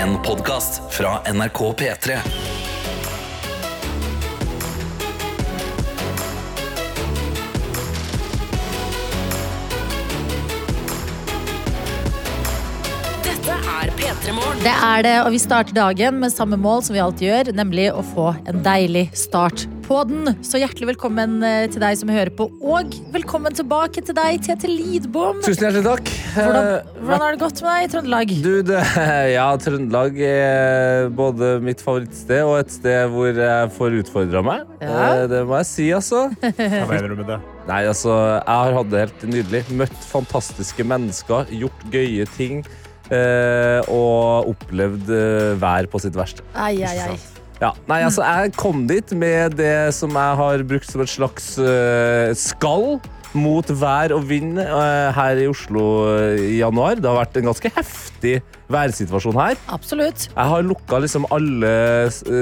En podkast fra NRK P3. Dette er P3 Morgen. Det er det, og vi starter dagen med samme mål som vi alltid gjør, nemlig å få en deilig start på den. Så hjertelig velkommen eh, til deg som hører på, og velkommen tilbake til deg, Tete Lidbom. Tusen hjertelig takk. Hvordan, Eh, hvordan har det gått med deg i Trøndelag? Du, det, ja, Trøndelag er både mitt favorittsted og et sted hvor jeg får utfordra meg. Ja. Eh, Det må jeg si, altså. Hva mener du med det? Nei, altså, jeg har hatt det helt nydelig. Møtt fantastiske mennesker, gjort gøye ting. eh, og opplevd eh, vær på sitt verste. Ai, ai, ai. Ja, nei, altså, jeg kom dit med det som jeg har brukt som et slags uh, skall mot vær og vind uh, her i Oslo eh, i januar. Det har vært en ganske heftig værsituasjon her. Absolutt. Jeg har lukka liksom alle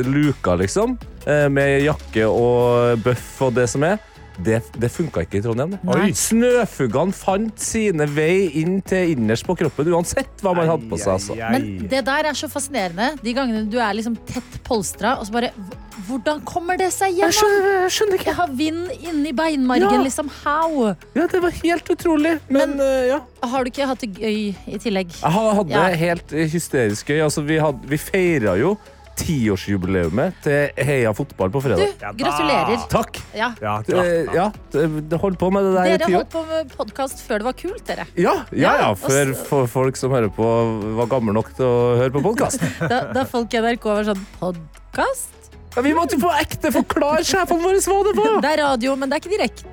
luker, liksom, Uh, med jakke og bøff og det som er. Det, det funka ikke i Trondheim. det. Nei. Snøfuggene fant sine vei inn til innerst på kroppen, uansett hva man hadde på seg. Altså. Men det der er så fascinerende. De gangene du er liksom tett polstra, og så bare Hvordan kommer det seg Jeg skjønner, jeg skjønner ikke. Jeg har vind inni beinmargen, Ja. liksom. How? Ja, det var helt utrolig. Men, eh, ja. Har du ikke hatt det gøy i tillegg? Jeg hadde hadde Ja. helt hysterisk gøy. Altså, vi, hadde, vi feira jo tiårsjubileumet til Heia fotball på fredag. Du, gratulerer. Takk! Ja. Ja, Eh. Ja, det, det på med det der i Dere ti år. holdt på med podkast før det var kult, dere. Ja, ja, ja, Ja, for, for folk som hører på, var gamle nok til å høre på podkast. Da, da folk i NRK var sånn Podkast? Ja, vi måtte få ekte forklare sjefene våre hva det var! Det er radio, men det er ikke direkte.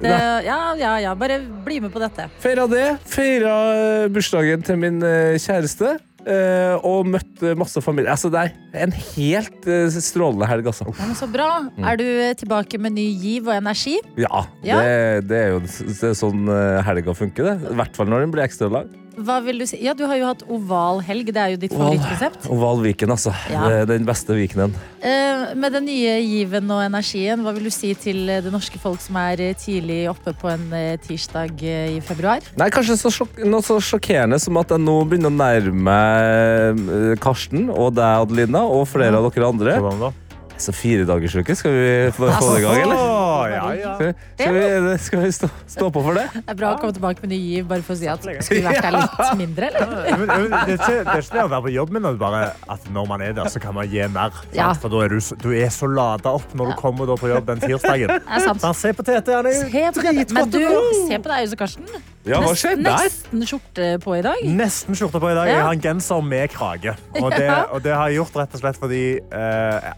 Ja, ja, ja. Bare bli med på dette. Feira det. Feira eh, bursdagen til min eh, kjæreste. Eh, Og møtte masse familie. Altså, det er en helt eh, strålende helg, altså. Ja, men så bra. Mm. Er du eh, tilbake med ny giv og energi? Ja, Ja. Det, det er jo det er sånn helga funker, det. I hvert fall når den blir ekstra lang. Hva vil du si? Ja, Du har jo hatt oval helg. Det er jo ditt favorittresept. Oval Viken, altså. Ja. Er den beste Vikenen. Eh, med den nye given og energien, hva vil du si til eh, det norske folk som er eh, tidlig oppe på en tirsdag i februar? Nei, kanskje så sjok noe så sjokkerende som at jeg nå begynner å nærme meg Karsten og deg, Adelina, og flere av dere andre. Hvordan da? Så firedagersuke, skal vi få i gang, eller? Oh, ja, ja. Skal, skal vi, skal vi stå, stå på for det? Det er bra å komme tilbake med ny giv, bare for å si at skulle vært der litt mindre, eller? Men, men, det, er ikke, det er ikke det å være på jobb, men bare at når man er der, så kan man gi mer. Ja. For da er du, du er så lada opp når du kommer da på jobb den tirsdagen. Sant? Se på Tete, han er det. Men du, se på deg Øyse Karsten. Ja, hva skjedde der? Nesten skjorte på i dag. Nesten skjorte på i dag. Ja. Jeg har en genser med krage. Og det, og det har jeg gjort rett og slett fordi eh,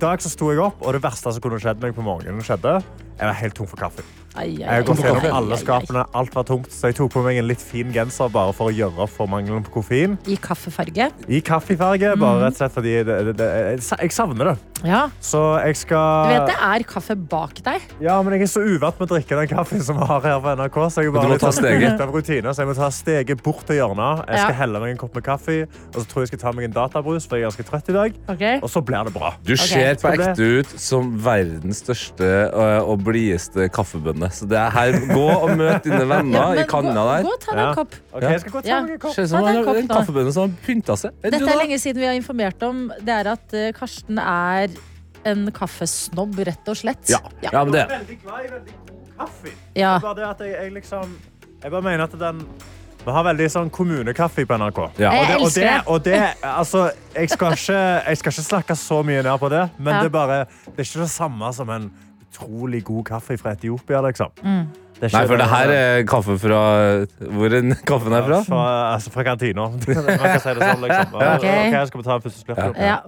I dag så sto jeg opp, og det verste som kunne skjedd meg på morgenen, skjedde. Jeg var helt tom for kaffe. Ai, ai, Jeg kom til å gjennom alle skapene. Alt var tungt, så jeg tok på meg en litt fin genser bare for å gjøre opp for mangelen på koffein. I kaffefarge. I kaffefarge, Mm. bare rett og slett fordi det, det, det, jeg savner det. Ja. Så jeg Du skal vet det er kaffe bak deg. Ja, men jeg er så uvant med å drikke den kaffen som vi har her på NRK. Så jeg bare må litt ta steget. ute av rutine, så jeg må ta steget bort til hjørnet. Jeg skal Ja. helle meg en kopp med kaffe, og så tror jeg jeg skal ta meg en databrus, for jeg er ganske trøtt i dag. Okay. Og så blir det bra. Du ser på ekte ut som verdens største og blideste kaffebønne. Så det er her, gå og møt dine venner i kanna der. gå og ta deg en kopp. Ok, Ja. jeg skal gå og ta Ja. meg en kopp. Som Ta en en, kopp kaffebønne som har pynta seg. Dette er lenge siden vi har informert om. Det er at eh, Karsten er en kaffesnobb, rett og slett. Ja. ja, men det Jeg er veldig glad i veldig god kaffe. Ja. Det er bare det at jeg, jeg liksom Jeg bare mener at den vi har veldig sånn kommunekaffe på NRK. Ja. Og det, og det, det. og det altså, jeg, skal ikke, jeg skal ikke snakke så mye ned på det, men Ja. det, er bare, det er ikke det samme som en utrolig god kaffe fra Etiopia. Liksom. Mm. Nei, for det her er kaffe fra Hvor er kaffen er fra? Fra, altså, fra kantina. Man kan si det sånn, liksom. Ok. jeg skal vi ta en? Ja.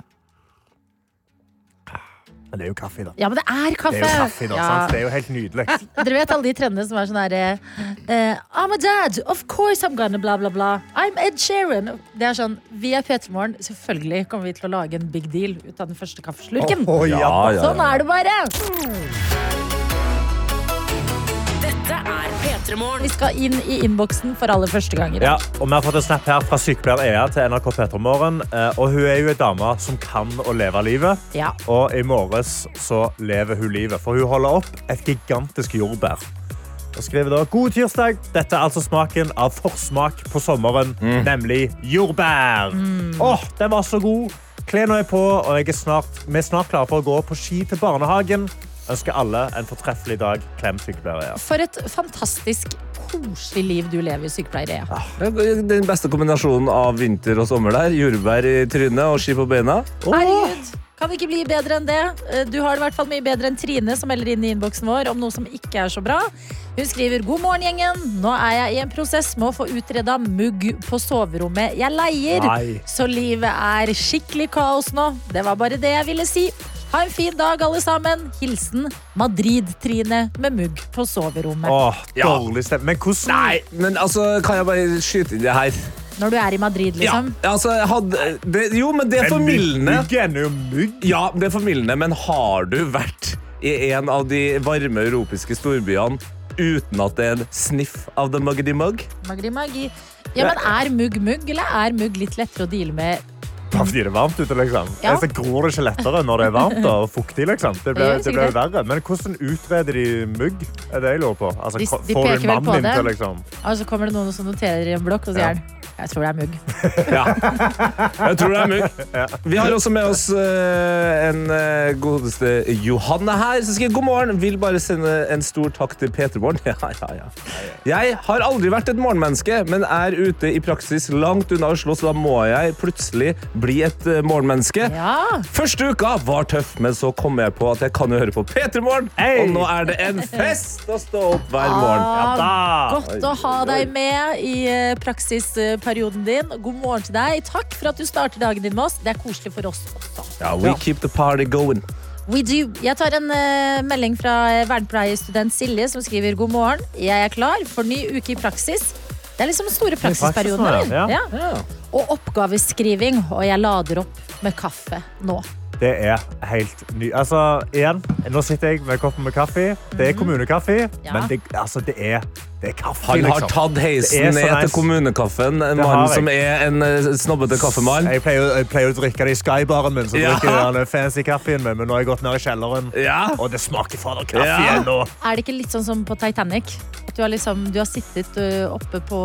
Men det er jo kaffe, da. ja, men det er kaffe. Det er jo kaffe, da, Ja. sant? Det er jo helt nydelig. Dere vet alle de trendene som er sånn herre uh, I'm a dad, of course I'm gonna bla, bla, bla. I'm Ed Sheeran. Det er sånn, Vi er P3 Morgen. Selvfølgelig kommer vi til å lage en big deal ut av den første kaffeslurken. Oh, ja. Ja, ja, Sånn er det bare. Dette er P3 Morgen. Vi skal inn i innboksen for aller første gang i dag. Ja, og Vi har fått en snap her fra sykepleier Ea til NRK Petromorgen. Eh, og hun er jo en dame som kan å leve livet. Ja. Og i morges så lever hun livet. For hun holder opp et gigantisk jordbær. Og skriver da, God tirsdag. Dette er altså smaken av forsmak på sommeren, nemlig jordbær. Åh, den var så god. Klærne er på, og jeg er snart, vi er snart klare for å gå på ski til barnehagen. Ønsker alle en fortreffelig dag. Klem sykepleiere. For et fantastisk koselig liv du lever, sykepleier Ja, Den beste kombinasjonen av vinter og sommer der. Jordbær i trynet og ski på beina. Herregud, kan det ikke bli bedre enn det? Eh, Du har det i hvert fall mye bedre enn Trine, som melder inn i innboksen vår om noe som ikke er så bra. Hun skriver God morgen, gjengen. Nå er jeg i en prosess med å få utreda mugg på soverommet jeg leier. Nei. Så livet er skikkelig kaos nå. Det var bare det jeg ville si. Ha en fin dag, alle sammen. Hilsen Madrid-Trine med mugg på soverommet. Åh, dårlig stemme. Men hvordan Nei, men altså, kan jeg bare skyte inn det her? Når du er i Madrid, liksom? Ja, altså, jeg hadde, det, jo, men det er Men formildende. Mygg er jo mygg. Ja, det er formildende, men har du vært i en av de varme europeiske storbyene uten at det er en sniff av the muggedy mug? Magri magi. Ja, men Er mugg mugg, eller er mugg litt lettere å deale med? Bare fordi det er varmt ute, liksom. Ja. Så gror det ikke lettere når det er varmt og fuktig, liksom. Det Det blir, det blir verre. Men hvordan utreder de mugg? Er det jeg lurer på? Altså, De- de får du peker vel en på mann det. inntil, liksom? Og så kommer det noen som noterer i en blokk, og sier Ja. Jeg tror det er mugg. Ja. Jeg tror det er mugg. Vi har også med oss eh, en eh, godeste Johanne her, som skriver god morgen. Vil bare sende en stor takk til Peter Morgen. Ja, ja, ja. Jeg har aldri vært et morgenmenneske, men er ute i praksis langt unna Oslo, så da må jeg plutselig bli et eh, morgenmenneske. Ja. Første uka var tøff, men så kom jeg på at jeg kan jo høre på Peter Morgen, Hey! og nå er det en fest å stå opp hver morgen. Ja, Da. Godt å ha deg med i eh, praksisperioden din. God morgen til deg. Takk for at du starter dagen din med oss. Det er koselig for oss også. Ja, we keep the party going. We do. Jeg tar en uh, melding fra vernepleierstudent Silje, som skriver god morgen. Jeg er klar for ny uke i praksis. Det er liksom store praksisperioden. praksisen, eller? ja. Ja. Og oppgaveskriving. Og jeg lader opp med kaffe nå. Det er helt ny. Altså, igjen, nå sitter jeg med koppen med kaffe. Det er kommunekaffe, Mhm. Ja. men det, altså, det, er, det er kaffe, Han har liksom. tatt heisen ned til kommunekaffen. En mann som er en eh, snobbete kaffemann. Jeg pleier, jeg pleier å drikke det i skybaren min, så Ja. drikker jeg den fancy kaffen min, men nå har jeg gått ned i kjelleren, Ja. og det smaker fader kaffe Ja. igjen nå. Er det ikke litt sånn som på Titanic? At du har, liksom, du har sittet oppe på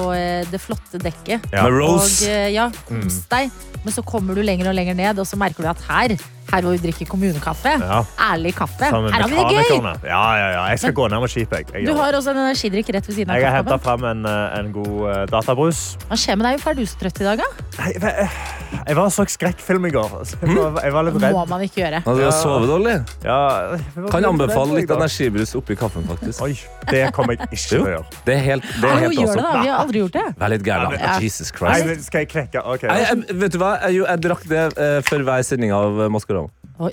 det flotte dekket. Ja. Med Rose. Og, ja, kost deg. Men så kommer du lenger og lenger ned, og så merker du at her, her hvor vi drikker kommunekaffe, Ja. ærlig kaffe, Sammen her har vi det gøy! Ja, ja, ja. Jeg skal gå ned med skipet. Jeg, jeg, Du har også en energidrikk rett ved siden av jeg har henta fram en, eh, en god eh, databrus. Hva skjer med deg? Hvorfor er du så trøtt i dag, da? Jeg, jeg var og så skrekkfilm i går. så Jeg var, jeg var litt Må man ikke gjøre. Har du har sovet dårlig? Ja, Kan jeg anbefale litt energibrus oppi kaffen, faktisk. Oi, det kommer jeg ikke til å gjøre. det er helt, det er helt gjør det, da. Vi har aldri gjort det. Vær litt gæren, da. Ja. Jesus Christ. Nei, skal jeg knekke? Okay. Nei, jeg, vet du hva? Jeg, drakk det uh, før hver sending av eh, Maskorama.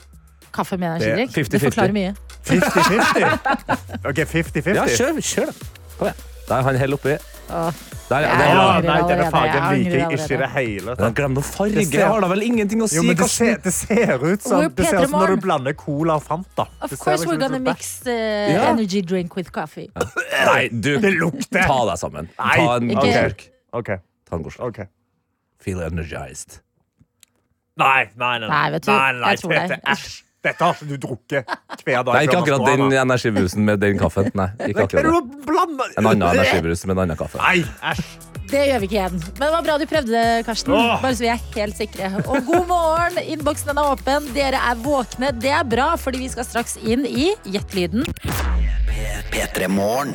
Kaffe med energidrikk. Det er Det 50-50. forklarer mye. 50-50? Ok, 50-50? Ja, kjør, kjør, da. Kom igjen. Der er han helt oppi. Åh. Der, ja, Jeg det er angrer nei, denne allerede, fargen jeg liker jeg ikke i det hele Men tatt. Glem noe farge. Det ser- Det har da vel ingenting å si, Jo, men det ser, det ser ut som, det ser ut som når du blander cola og Fanta. Of Det course liksom we're gonna mix uh, yeah. energy drink with coffee. Nei, du, Det lukter. ta deg sammen. Nei. Ta en Okay. slurk. Ok, Ta en god slurk. ok. Feel energized. Nei, nei, nei. Nei, vet du, nei, nei, jeg tror Tete, det. Æsj. Dette har du drukket hver dag. Nei, ikke akkurat den energibrusen med den kaffen. Nei, ikke er akkurat det? En annen energibrus med en annen kaffe. Nei, æsj. Det gjør vi ikke igjen. Men det var bra du prøvde det, Karsten. Åh. Bare så vi er helt sikre. Og god morgen! Innboksen er åpen. Dere er våkne. Det er bra, fordi vi skal straks inn i Gjett-lyden. P3 Morgen.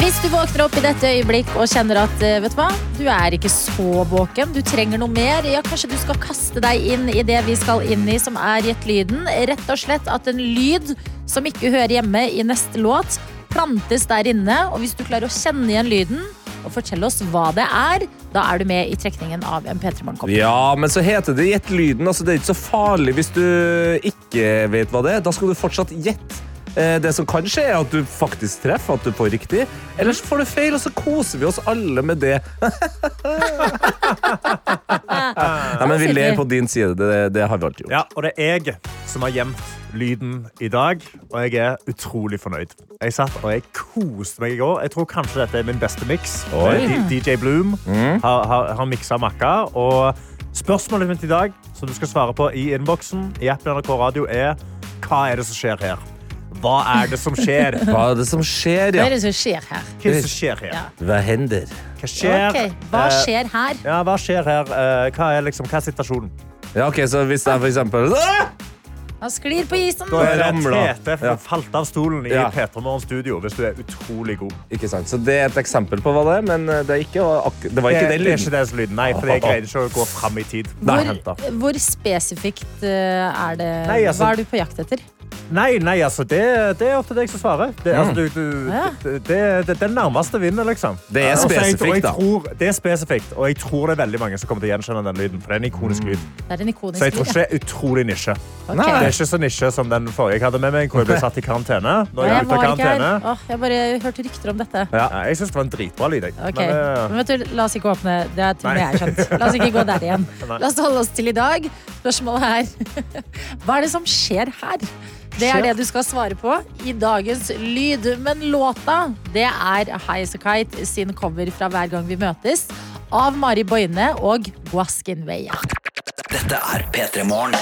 Hvis du våkner opp i dette øyeblikk og kjenner at eh, vet du hva, du er ikke så våken, du trenger noe mer, ja, kanskje du skal kaste deg inn i det vi skal inn i, som er Gjett-lyden. Rett og slett at en lyd som ikke hører hjemme i neste låt, plantes der inne. Og hvis du klarer å kjenne igjen lyden og fortelle oss hva det er, da er du med i trekningen av en P3 Morgenkopp. Ja, men så heter det gjett lyden. Altså, det er ikke så farlig hvis du ikke vet hva det er. Da skal du fortsatt gjette. Eh, Det som kan skje, er at du faktisk treffer, at du får riktig. Eller så får du feil, og så koser vi oss alle med det. Nei, men vi ler på din side. Det, det har vi alltid gjort. Ja, og det er jeg som har gjemt lyden i dag, og jeg er utrolig fornøyd. Jeg satt og jeg koste meg i går. Jeg tror kanskje dette er min beste mix. DJ Bloom har, har, har miksa makka. Og spørsmålet mitt i dag, som du skal svare på i innboksen i appen NRK Radio, er Hva er det som skjer her? Hva er det som skjer? Hva er det som skjer, Hva er det som skjer her? Hva er det som skjer her? Ja. Hva hender? Hva skjer? Okay. Hva Eh, skjer her? Ja, hva skjer her? Eh, Hva er, liksom, hva er situasjonen? Ja, ok, så hvis jeg for eksempel Ah! Han sklir på isen. Da er det. Tete Ja. falt av stolen i Ja. P3 Morgen studio hvis du er utrolig god. Ikke sant, så Det er et eksempel på hva det er, men det, er ikke, det var Det, ikke det den er ikke den lyden. Nei, for jeg greide ikke å gå fram i tid. Hvor, hvor spesifikt eh, er det Nei, altså- Hva er du på jakt etter? Nei, nei, altså, det, det er opp til deg som svarer. Det, altså, du, du, Ja. det, det, den nærmeste vinner, liksom. Det er spesifikt, da. Det er spesifikt, og jeg tror det er veldig mange som kommer til å gjenkjenne den lyden. For det er en ikonisk lyd. Det er en ikonisk Så jeg tror ikke det er utrolig nisje. Okay. Det er ikke så nisje som den forrige jeg hadde med meg, hvor jeg ble satt i karantene. Nå er Jeg jeg karantene. Åh, jeg bare hørte rykter om dette. Ja, jeg syns det var en dritbra lyd. Okay. Men, Men vet du, La oss ikke åpne det er ting jeg har skjønt. La oss ikke gå der igjen. La oss holde oss til i dag. Spørsmålet er Hva er det som skjer her? Det er det du skal svare på i dagens lyd. Men låta, det er Highasakite sin cover fra Hver gang vi møtes. Av Mari Boine og Guaskin Veia. Dette er P3 Morgen.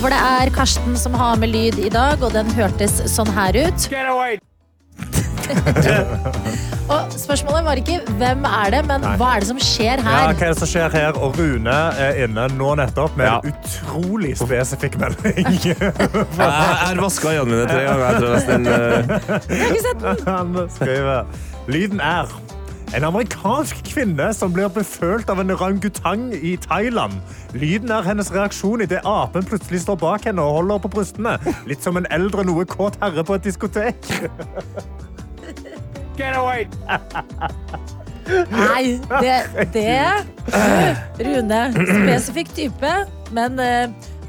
For det er Karsten som har med lyd i dag, og den hørtes sånn her ut. Og spørsmålet var ikke hvem er det, men Nei. hva er det som skjer her? ja, hva er det som skjer her? Og Rune er inne nå nettopp med Ja. en utrolig spesifikk melding. Jeg har vaska øynene mine tre ganger. Jeg tror nesten, eh, Jeg har ikke sett den. Han skriver Lyden er en amerikansk kvinne som blir befølt av en orangutang i Thailand. Lyden er hennes reaksjon idet apen plutselig står bak henne og holder på brystene. Litt som en eldre, noe kåt herre på et diskotek. Nei, det, det Rune, spesifikk type, men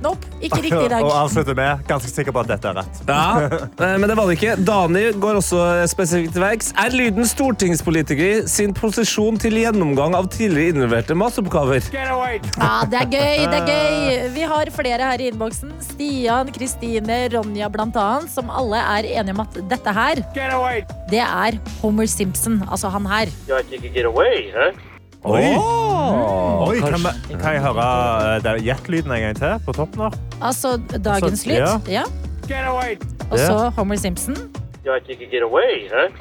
eh, opp. ikke riktig i Og dag. avslutter med ganske sikker på at dette er rett. ja, eh, men det var det ikke. Dani går også spesifikt til verks. Er lyden stortingspolitiker sin posisjon til gjennomgang av tidligere innleverte masseoppgaver? Ja, det er gøy, det er gøy. Vi har flere her i innboksen. Stian, Kristine, Ronja blant annet, som alle er enige om at dette her, det er Homer Simpson. Altså han her. Oi, Åh, Oi kan, jeg, kan jeg høre eh, det er gjettlyden en gang til på toppen her? Altså dagens Altså, lyd. ja. Ja. Og så Homer Simpson.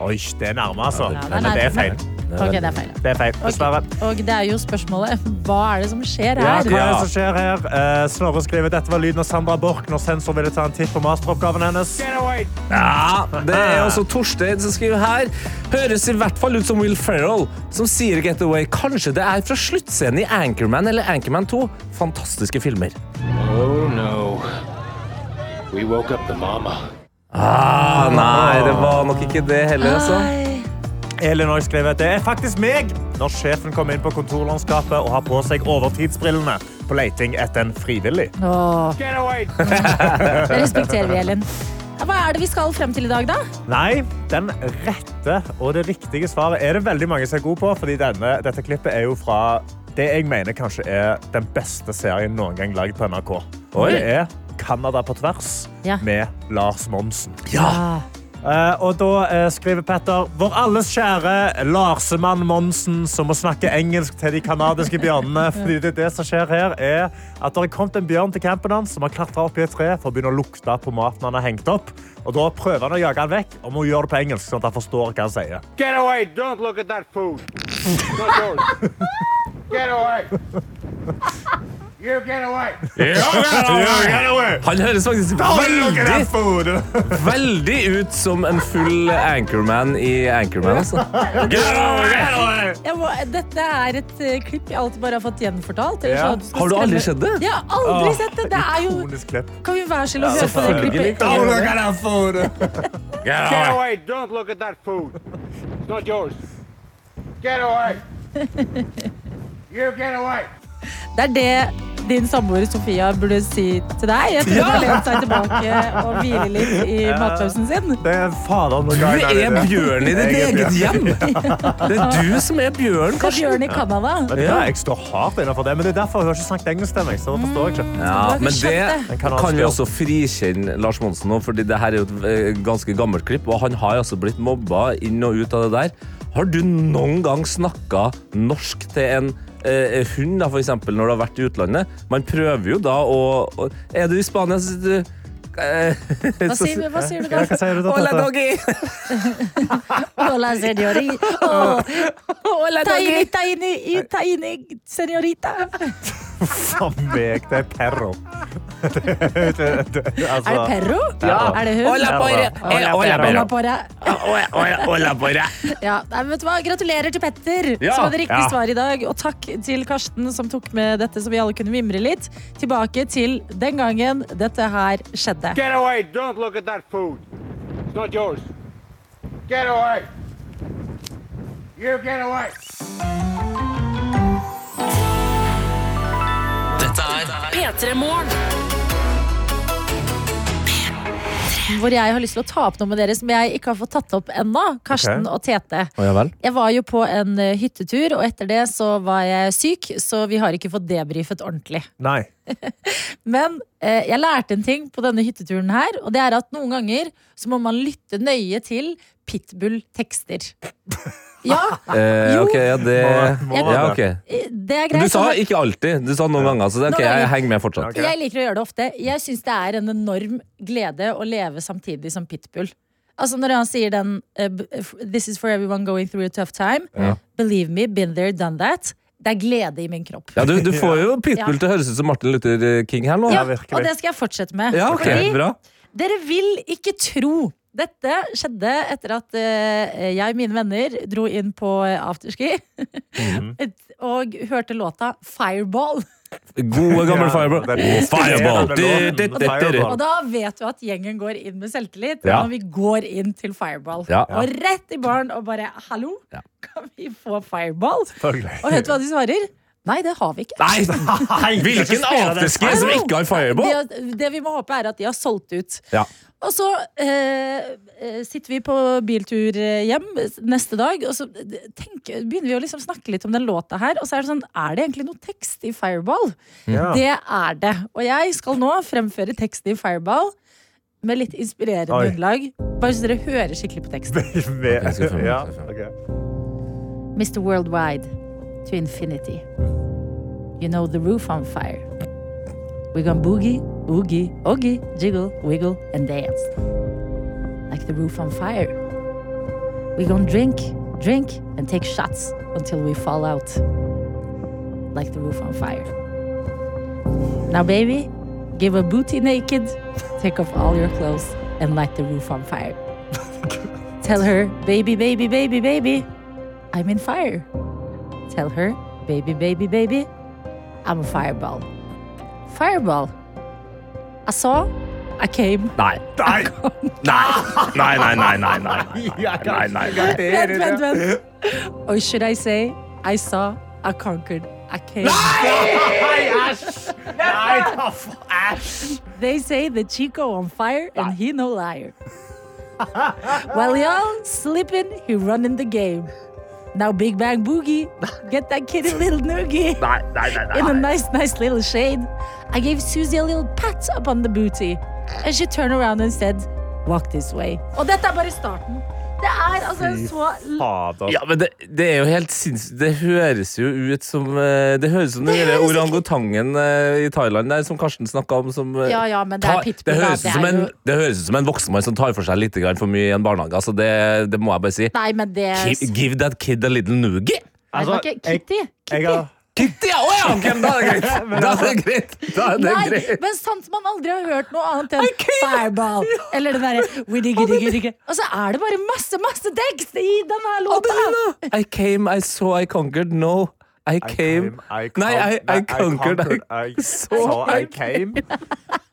Oi, det er nærme, altså. Ja, det er det er feil. Ok, det er feil. Det er feil, dessverre. Og det er jo spørsmålet hva er det som skjer her? Ja, hva er det som skjer her? Eh, Snorre skriver dette var lyden av Sandra Borch når sensor ville ta en titt på masteroppgaven hennes. Ja, det er også Torstein som skriver her. Høres i hvert fall ut som Will Ferrell, som sier Get Away. Kanskje det er fra sluttscenen i Anchorman eller Anchorman 2. Fantastiske filmer. Oh no. We woke up the mama. Ah, nei, det var nok ikke det heller, altså. Ai. Elin også skriver det er faktisk meg når sjefen kommer inn på kontorlandskapet og har på seg overtidsbrillene på leiting etter en frivillig. Åh. Det respekterer vi, Ellen. Hva er det vi skal frem til i dag, da? Nei, den rette og det riktige svaret er det veldig mange som er gode på, fordi denne, dette klippet er jo fra det jeg mener kanskje er den beste serien noen gang lagd på NRK. Og Det er Canada på tvers Ja. med Lars Monsen. Ah. Eh, og da eh, skriver Petter Vår alles kjære Larsemann Monsen som må snakke engelsk til de canadiske bjørnene. Fordi det, det som skjer her er at Det er kommet en bjørn til campen hans som har klatra opp i et tre for å begynne å lukte på maten han har hengt opp. Og Da prøver han å jage han vekk og må gjøre det på engelsk. sånn at han forstår hva han sier. Get away! Don't look at that food. Yours. Get away! You get away! Han høres faktisk veldig, veldig ut som en full Anchorman i Anchorman. Altså. Jeg må, dette er et uh, klipp jeg alltid bare har fått gjenfortalt. Ja. så Har du aldri sett det? Jeg har aldri sett det. Det er jo Kan vi være snill å høre på det klippet? en gang? that food. Get away! Don't look at that food. It's not yours. Get away! You get away! Det er det din samboer Sofia burde si til deg etter at hun har lent seg tilbake og hvile litt i matpausen sin. Det er faen noe Du er bjørn i ditt er eget hjem. Det er du som er bjørn, Karsten. bjørn i Canada. Ja. Jeg står hardt innenfor det, men det er derfor hun har ikke snakket engelsk til meg. Så det forstår jeg ikke. Ja, men det. Kan vi også frikjenne Lars Monsen nå, fordi det her er jo et eh, ganske gammelt klipp, og han har altså blitt mobba inn og ut av det der. Har du noen gang snakka norsk til en eh, hund, da, for eksempel, når du har vært i utlandet? Man prøver jo da å å- Er du i Spania, så du Hva sier, hva sier du da? Hola, sier du da, Hola, Tete? doggy! Hola. Oh, tiny, tiny, tiny senorita. For meg, det er perro. Det- det- det- Er altså, det perro? Ja. Er det hun? Hola. Hola, hola, porre. Ja, nei, vet du hva? Gratulerer til Petter, Ja. som hadde riktig Ja. svar i dag. Og takk til Karsten, som tok med dette, så vi alle kunne mimre litt. Tilbake til den gangen dette her skjedde. Get away! Don't look at that food. It's not yours. Get away! You get away! Dette er P3 Morgen. Hvor jeg har lyst til å ta opp noe med dere som jeg ikke har fått tatt opp ennå. Karsten okay. og Tete. Oh, ja vel. Jeg var jo på en eh, hyttetur, og etter det så var jeg syk, så vi har ikke fått debrifet ordentlig. Nei. Men eh, jeg lærte en ting på denne hytteturen her, og det er at noen ganger så må man lytte nøye til Pitbull-tekster. Ja, Eh, Jo. ok, ja, det Må- må Ja, ok. eh, det er Du greit. sa sånn at- ikke alltid. Du sa noen ganger, så det, ok, Noen ganger. jeg henger med fortsatt. Ok. Jeg liker å gjøre det ofte. Jeg syns det er en enorm glede å leve samtidig som Pitbull. Altså Når han sier den eh, b- f- This is for everyone going through a tough time. Ja. Believe me, been there, done that. Det er glede i min kropp. Ja, du, du får jo Pitbull Ja. til å høres ut som Martin Luther King her nå. Ja, virkelig. og det skal jeg fortsette med. Ja, ok, Fordi bra. dere vil ikke tro dette skjedde etter at eh, jeg og mine venner dro inn på eh, afterski et- og hørte låta Fireball. Gode, gamle Ja, Fireball. Fireball. Og da vet du at gjengen går inn med selvtillit Ja. når vi går inn til Fireball. Ja. Og rett i baren og bare 'hallo, Ja. kan vi få Fireball?' Og vet du hva de svarer? Nei, det har vi ikke. Nei! Hvilken afterski som ikke har Fireball? Det, det vi må håpe, er at de har solgt ut. Ja. Og så eh, eh, sitter vi på biltur eh, hjem neste dag, og så tenk, begynner vi å liksom snakke litt om den låta her. Og så er det sånn, er det egentlig noe tekst i Fireball? Ja. Det er det. Og jeg skal nå fremføre teksten i Fireball med litt inspirerende Oi. grunnlag. Bare så dere hører skikkelig på teksten. Med- ja, okay. ok. Mr. Worldwide to infinity. You know the roof on fire. We gonna boogie, oogie, oogie, jiggle, wiggle, and dance. Like the roof on fire. We gonna drink, drink, and take shots until we fall out. Like the roof on fire. Now, baby, give a booty naked, take off all your clothes, and light the roof on fire. Tell her, baby, baby, baby, baby, I'm in fire. Tell her, baby, baby, baby, I'm a fireball. Fireball. I saw, I came. Nei. Nei! Nei, nei, nei, nei, nei, nei, nei, nei, nei. Vent, vent, vent. Or should I say, I saw, I conquered, I came. Nei, da, for- æsj! They say the Chico on fire and he no liar. While y'all sleeping, he running the game. Now Big Bang Boogie, get that kid a little noogie. Nei, nei, nei, In a nice, nice little shade. I gave Susie a little pat upon the booty. And she turned around and said, walk this way. Og dette er bare starten. Det er altså en så fader. Ja, men det, det er jo helt sinnssykt. Det høres jo ut som eh, Det høres ut som den Det der orangutangen eh, i Thailand der, som Karsten snakka om. Som, eh, Ja, ja, men det er tar- pitbull, det da. høres, Det ut som er en, jo- det høres ut som en voksen mann som tar for seg litt grann for mye i en barnehage. Altså, det, det må jeg bare si. Nei, men det Give, give that kid a little noogie. Altså, det var Kitty. Jeg, Kitty. jeg har, Kitty, ja! Å ja! Okay, da er det greit. Da er det greit. Da er det Nei, greit. men sant man aldri har hørt noe annet enn fireball. Eller det derre. Og så er det bare masse, masse tekst i denne låta! I came, I saw, I conquered. No, I came. I Nei, I- I conquered, I saw, I came.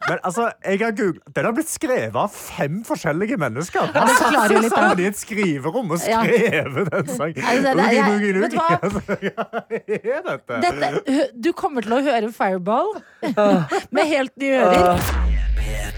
Men altså, jeg har googlet Den har blitt skrevet av fem forskjellige mennesker. Han det forklarer jo litt. Sammen i et skriverom og Ja. den sangen. Altså, det- det- jeg- vet du loogie. Hva er dette? Dette, du kommer til å høre Fireball med helt nye ører.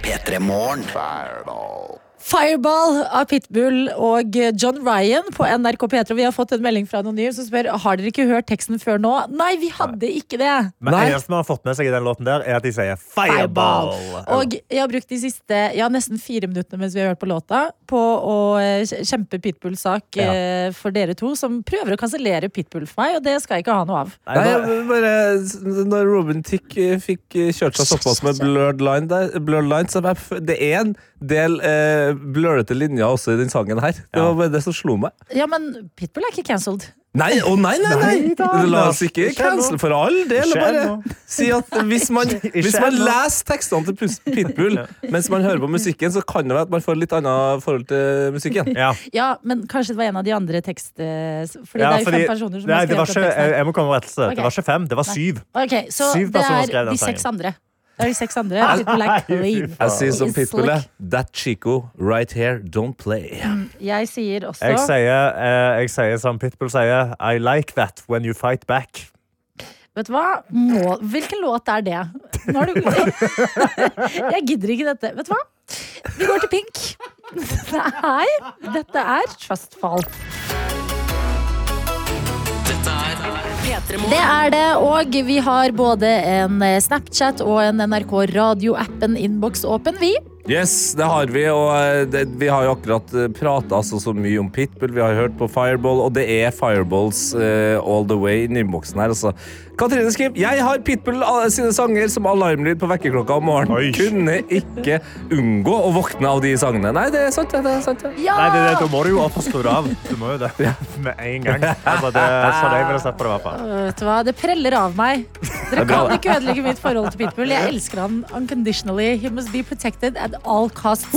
P3 Morgen. Fireball av Pitbull og John Ryan på NRK P3. Vi har fått en melding fra Anonym som spør Har dere ikke hørt teksten før nå. Nei, vi hadde ikke det. Men Nei. eneste man har fått med seg i den låten der, er at de sier fireball. Og jeg har brukt de siste ja, nesten fire minuttene mens vi har hørt på låta, på å kjempe Pitbull-sak Ja. eh, for dere to, som prøver å kansellere Pitbull for meg, og det skal jeg ikke ha noe av. Nei, Nei, jeg bare, når Robin Tick eh, fikk eh, kjørt seg såpass med blurred line, der, blurred line så jeg, f- det er en del eh, blørete linjer også i den sangen her. Det var bare det som slo meg. Ja, men Pitbull er ikke cancelled. Nei, å nei, nei, nei! Nei da, La oss ikke Ikke cancel for all del. Ikke Bare si at hvis man, hvis man leser tekstene til Pitbull mens man hører på musikken, så kan det være at man får litt annet forhold til musikken. Ja. Ja, men kanskje det var en av de andre tekst... eh, Fordi Ja, det er jo fem personer som Nei, har det skrevet teksten. jeg, jeg må komme med rettelse. Ok. Det var ikke fem, det var syv. Ok, så Syv det er de seks andre. Er de seks andre. Pitbull er clean. Jeg sier som Pitbull er. That Chico right here, don't play. Jeg sier også Jeg sier, eh, jeg sier som Pitbull sier, I like that when you fight back. Vet du hva? Må, hvilken låt er det? Nå har du, jeg gidder ikke dette. Vet du hva? Vi går til Pink. Nei, dette er Trustfall. Dette er P3 Det er det, og vi har både en eh, Snapchat og en NRK Radio-appen innboks åpen, vi. Yes, det har vi, og eh, det, vi har jo akkurat prata så, så mye om Pitbull. Vi har hørt på Fireball, og det er Fireballs uh, all the way i innboksen her. Altså. Katrine skriver Jeg har Pitbull eh, sine sanger som alarmlyd på vekkerklokka om morgenen. Oi. Kunne ikke unngå å våkne av de sangene. Nei, det er sant, det. det er sant, Ja. Ja! Nei, det, det, Da må du jo og skru det av. Du må jo det med en gang. Altså, det, så jeg ville sett på det i hvert fall. Vet du hva, Det preller av meg. Dere er kan ikke ødelegge mitt forhold til Pitbull. Jeg elsker han unconditionally. He must be protected at all costs.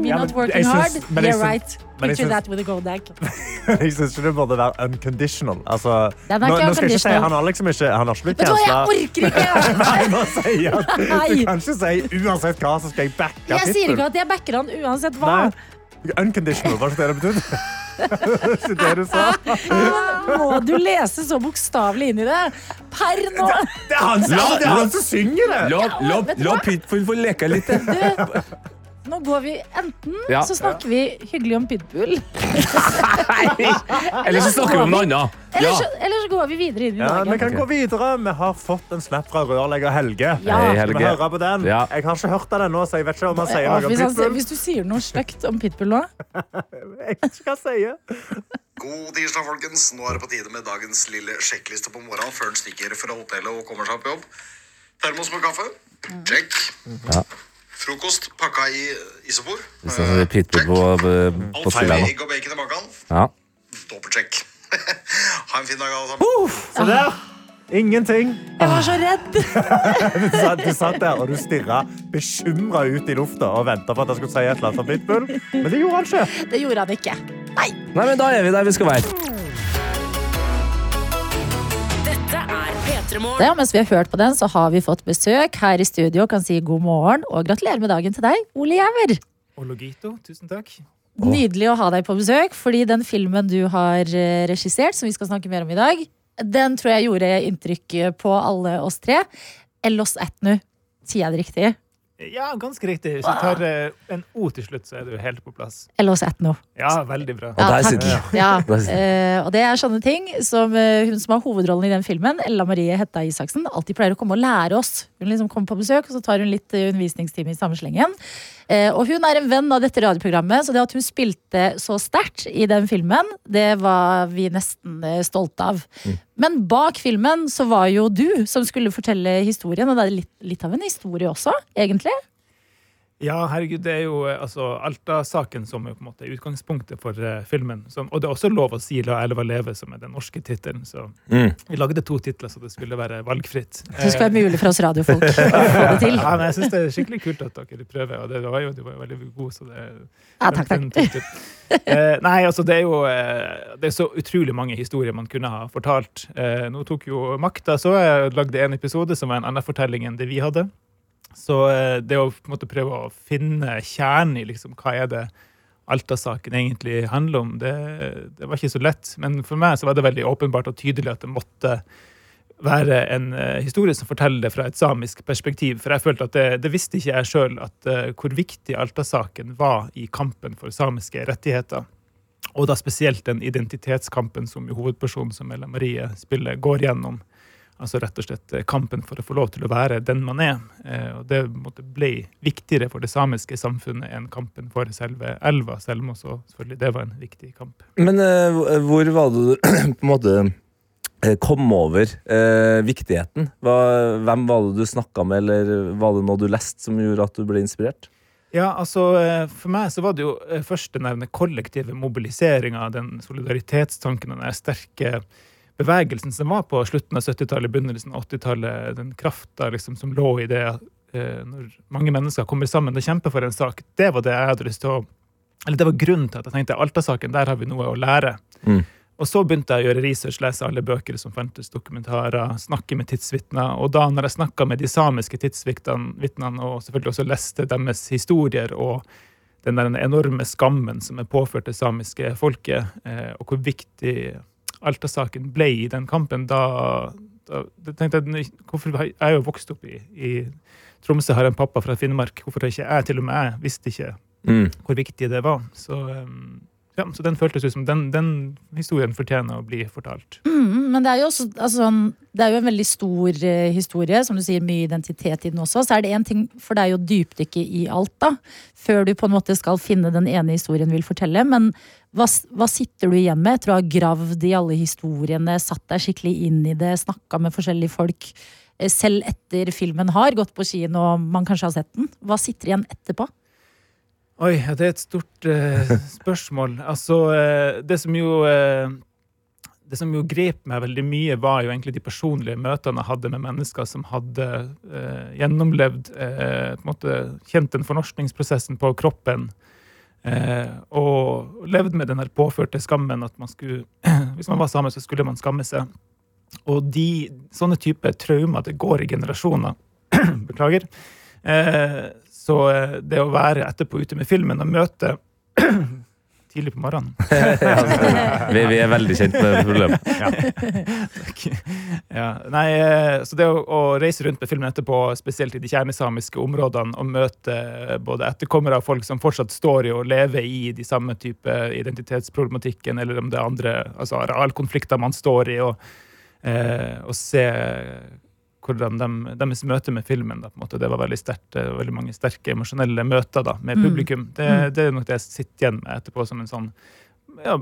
Me Ja, not working hard. men You're Yeah, right. Picture synes, that with a gold egg. Jeg syns ikke det burde være unconditional. Altså, nå, nå skal jeg ikke si. Han har liksom ikke Han har ikke blitt hva, jeg orker ikke! Nei, nå sier jeg at du kan ikke si uansett hva, så skal jeg backe Jeg sier ikke at jeg backer han uansett hva. Nei. Unconditional, var det ikke det det betydde? Det er det du sa. Må du lese så bokstavelig inn i det? Per nå! Det er han, som- det er han som synger det! La, la, la, la? Pitbull få leke litt. Du, nå går vi enten Ja. så snakker vi hyggelig om Pitbull, Eller så snakker vi om noe annet. eller, Ja. så, eller så går vi videre inn i Ja, vi dagen. kan gå videre. Vi har fått en snap fra rørlegger Helge. Ja. Hei, Skal vi høre på den? Ja. Jeg har ikke hørt den ennå, så jeg vet ikke om han sier noe om hvis, han, Pitbull. hvis du sier noe stygt om Pitbull nå Jeg vet ikke hva han sier. God tirsdag, folkens. Nå er det på tide med dagens lille sjekkliste på morgenen før en stikker fra hotellet og kommer seg på jobb. Termos med kaffe. Check. Frokost pakka i isopor. Hvis det er Pitbull på, på, på Alt spilleren. egg og bacon i magen. Ja. Dobbeltsjekk. ha en fin dag, alle sammen. Se der. Ingenting. Jeg var så redd! Du satt, du satt der og du stirra bekymra ut i lufta og venta på at jeg skulle si et eller annet om Pitbull, men det gjorde han ikke. Det gjorde han ikke. Nei. Nei, men da er vi der vi skal være. Dette er P3 Morgen. Ja, mens vi har hørt på den, så har vi fått besøk her i studio. Kan si god morgen og gratulerer med dagen til deg, Ole Jæver. Ologito, tusen takk. Nydelig å ha deg på besøk, fordi den filmen du har eh, regissert, som vi skal snakke mer om i dag, den tror jeg gjorde inntrykk på alle oss tre. Ellos Atnu. Sier jeg det riktig? Ja, ganske riktig. Hvis du tar eh, en O til slutt, så er du helt på plass. Ellos Atnu. Ja, veldig bra. Og der takk. sitter den. Ja, eh, og det er sånne ting som eh, hun som har hovedrollen i den filmen, Ella Marie Hetta Isaksen, alltid pleier å komme og lære oss. Hun liksom kommer på besøk, og så tar hun litt eh, undervisningstime i samme slengen. Eh, og hun er en venn av dette radioprogrammet, så det at hun spilte så sterkt i den filmen, det var vi nesten eh, stolte av. Men bak filmen så var jo du som skulle fortelle historien, og det er litt, litt av en historie også, egentlig. Ja, herregud, det er jo eh, altså, Alta-saken som er på en måte utgangspunktet for uh, filmen. Som, og det er også lov å si 'La elva leve', som er den norske tittelen. Så Mm. vi lagde to titler, så det skulle være valgfritt. Det skulle være mulig for oss radiofolk å få det til. Ja, men jeg syns det er skikkelig kult at dere prøver, og det var jo, du var jo veldig god, så det Ja, takk, takk. Eh, nei, altså det er jo eh, Det er så utrolig mange historier man kunne ha fortalt. Eh, nå tok jo makta, så jeg lagde en episode som var en annen fortelling enn det vi hadde. Så eh, det å på en måte prøve å finne kjernen i liksom, hva er det Alta-saken egentlig handler om, det, det var ikke så lett. Men for meg så var det veldig åpenbart og tydelig at det måtte være en eh, historie som forteller det fra et samisk perspektiv. For jeg følte at det, det visste ikke jeg sjøl, uh, hvor viktig Alta-saken var i kampen for samiske rettigheter. Og da spesielt den identitetskampen som hovedpersonen som Ella Marie spiller, går gjennom. Altså rett og slett eh, kampen for å få lov til å være den man er. Eh, og det måtte ble viktigere for det samiske samfunnet enn kampen for selve elva, selv om også selvfølgelig det var en viktig kamp. Men eh, hvor var det du på en måte kom over eh, viktigheten? Hva, hvem var det du snakka med, eller var det noe du leste som gjorde at du ble inspirert? Ja, altså For meg så var det jo først den kollektive mobiliseringa, den solidaritetstanken, den der sterke bevegelsen som var på slutten av 70-tallet, begynnelsen av 80-tallet, den krafta liksom, som lå i det eh, når mange mennesker kommer sammen og kjemper for en sak, det var det jeg hadde lyst til å Eller det var grunnen til at jeg tenkte Alta-saken, der har vi noe å lære. Mm. Og så begynte jeg å gjøre research, lese alle bøker som fantes, dokumentarer, snakke med tidsvitner. Og da når jeg snakka med de samiske tidsvitnene, og selvfølgelig også leste deres historier og den der enorme skammen som er påført det samiske folket, eh, og hvor viktig Alta-saken ble i den kampen, da, da, tenkte jeg hvorfor, Jeg er jo vokst opp i, i Tromsø, har en pappa fra Finnmark. Hvorfor har ikke jeg til og med jeg visste ikke Mm. hvor viktig det var. Så, um, ja, så den føltes ut som den, den historien fortjener å bli fortalt. Mm, men det er jo også altså, Det er jo en veldig stor eh, historie, som du sier, mye identitet i den også. Så er det én ting, for det er jo dypdykket i alt, da. Før du på en måte skal finne den ene historien du vil fortelle. Men hva, hva sitter du igjen med etter å ha gravd i alle historiene, satt deg skikkelig inn i det, snakka med forskjellige folk? eh, Selv etter filmen har gått på kino og man kanskje har sett den. Hva sitter igjen etterpå? Oi, det er et stort uh, spørsmål. Altså, uh, det som jo uh, det som jo grep meg veldig mye, var jo egentlig de personlige møtene jeg hadde med mennesker som hadde eh, gjennomlevd eh, på en måte Kjent den fornorskningsprosessen på kroppen. Eh, og levd med den påførte skammen at man skulle Hvis man var same, så skulle man skamme seg. Og de, sånne typer traumer, det går i generasjoner. Beklager. Eh, så eh, det å være etterpå ute med filmen og møte tidlig på morgenen Vi, vi er veldig kjent med problemet. ja. Ja, nei, eh, så det å, å reise rundt med filmen etterpå, spesielt i de kjernesamiske områdene, og møte både etterkommere av folk som fortsatt står i og lever i de samme type identitetsproblematikken, eller om det er andre altså arealkonflikter man står i, og, eh, og se hvordan de, deres møte med filmen da, på en måte, det var veldig sterkt. Veldig mange sterke emosjonelle møter da, med Mm. publikum. Det, det er nok det jeg sitter igjen med etterpå som en sånn ja,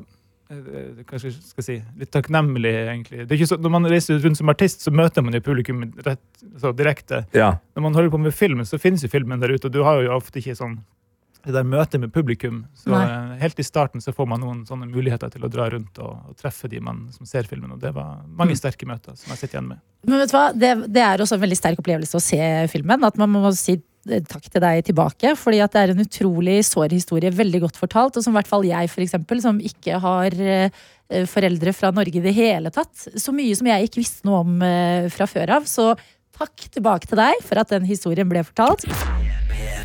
eh, kanskje skal jeg si, litt takknemlig, egentlig. Det er ikke så, når man reiser rundt som artist, så møter man jo publikum rett, så direkte. Ja. Når man holder på med film, så finnes jo filmen der ute, og du har jo ofte ikke sånn det der møtet med publikum. Så Nei. eh, helt i starten så får man noen sånne muligheter til å dra rundt og, og treffe de man som ser filmen, og det var mange Mm. sterke møter som jeg sitter igjen med. Men vet du hva, det, det er også en veldig sterk opplevelse å se filmen. At man må si eh, takk til deg tilbake. Fordi at det er en utrolig sår historie, veldig godt fortalt. Og som i hvert fall jeg, for eksempel, som ikke har eh, foreldre fra Norge i det hele tatt. Så mye som jeg ikke visste noe om fra før av. Så takk tilbake til deg for at den historien ble fortalt.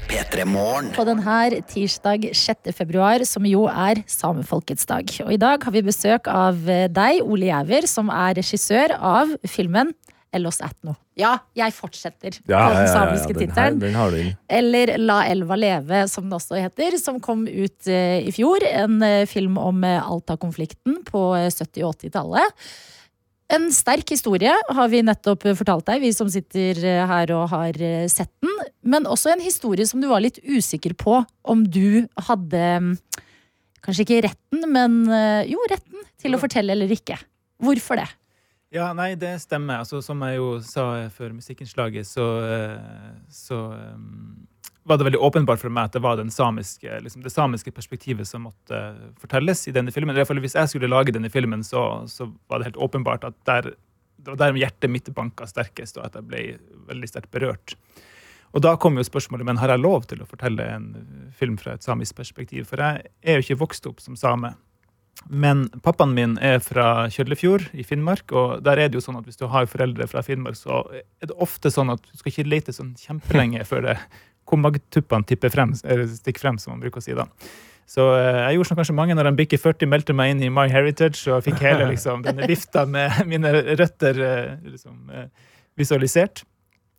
P3 Morgen. På denne tirsdag 6. februar, som jo er samefolkets dag. Og i dag har vi besøk av eh, deg, Ole Gjæver, som er regissør av filmen Ellos Atno. Ja, jeg fortsetter Ja, på ja, den ja, ja, samiske tittelen. den har du. Eller La elva leve, som den også heter, som kom ut eh, i fjor. En eh, film om Alta-konflikten på eh, 70- og 80-tallet. En sterk historie har vi nettopp fortalt deg, vi som sitter eh, her og har eh, sett den. Men også en historie som du var litt usikker på om du hadde mm, Kanskje ikke retten, men eh, jo, retten til å fortelle eller ikke. Hvorfor det? Ja, nei, det stemmer. Altså, som jeg jo sa før musikkinnslaget, så, så um, var det veldig åpenbart for meg at det var den samiske, liksom, det samiske perspektivet som måtte fortelles i denne filmen. I fall Hvis jeg skulle lage denne filmen, så, så var det helt åpenbart at der, det var der hjertet mitt banka sterkest, og at jeg ble veldig sterkt berørt. Og da kom jo spørsmålet men har jeg lov til å fortelle en film fra et samisk perspektiv. For jeg er jo ikke vokst opp som same. Men pappaen min er fra Kjøllefjord i Finnmark, og der er det jo sånn at hvis du har foreldre fra Finnmark, så er det ofte sånn at du skal ikke lete sånn kjempelenge før det hvor magetuppene tipper frem, eller stikker frem, som man bruker å si da. Så eh, jeg gjorde som kanskje mange når de bikker 40, meldte meg inn i My Heritage og fikk hele liksom, denne vifta med mine røtter eh, liksom, eh, visualisert.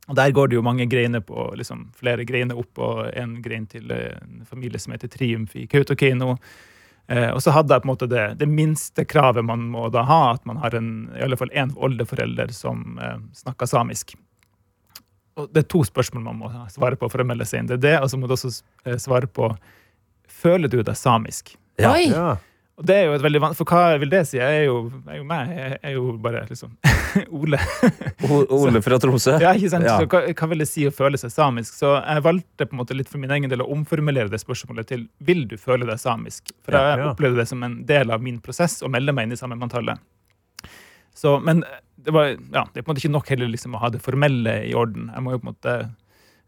Og Der går det jo mange greiner på, liksom, flere greiner opp, og en grein til en familie som heter Triumf i Kautokeino. Eh, og så hadde jeg på en måte det, det minste kravet man må da ha, at man har en, i alle fall én oldeforelder som eh, snakker samisk. Og det er to spørsmål man må svare på for å melde seg inn. Det er det, og så må du også eh, svare på Føler du deg samisk? Ja. Oi! Ja. Og det er jo et veldig vanskelig, For hva vil det si? Jeg er jo, jeg er jo meg. Jeg er jo bare liksom Ole. Ole fra Tromsø. Ja, ikke sant? Ja. Så hva, hva vil det si å føle seg samisk? Så jeg valgte på en måte litt for min egen del å omformulere det spørsmålet til vil du føle deg samisk. For jeg Ja, ja. opplevde det som en del av min prosess å melde meg inn i samemanntallet. Så, men det, var, ja, det er på en måte ikke nok heller liksom å ha det formelle i orden. Jeg må jo på en måte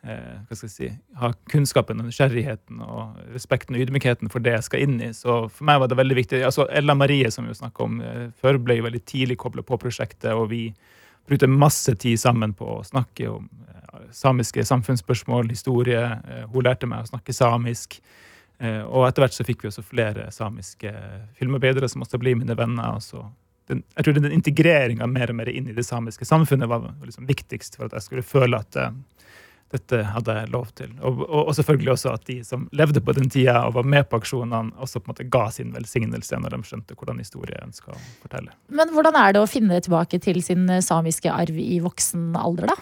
eh, hva skal jeg si, ha kunnskapen og nysgjerrigheten og respekten og ydmykheten for det jeg skal inn i. Så for meg var det veldig viktig. altså Ella Marie, som vi snakka om eh, før, ble jo veldig tidlig kobla på prosjektet, og vi brukte masse tid sammen på å snakke om eh, samiske samfunnsspørsmål, historie. Eh, hun lærte meg å snakke samisk. Eh, og etter hvert så fikk vi også flere samiske filmarbeidere som også ble mine venner. og så den, jeg tror den integreringa mer og mer inn i det samiske samfunnet var liksom viktigst for at jeg skulle føle at uh, dette hadde jeg lov til. Og, og, og selvfølgelig også at de som levde på den tida og var med på aksjonene, også på en måte ga sin velsignelse når de skjønte hvordan historie jeg ønska å fortelle. Men hvordan er det å finne tilbake til sin eh, samiske arv i voksen alder, da?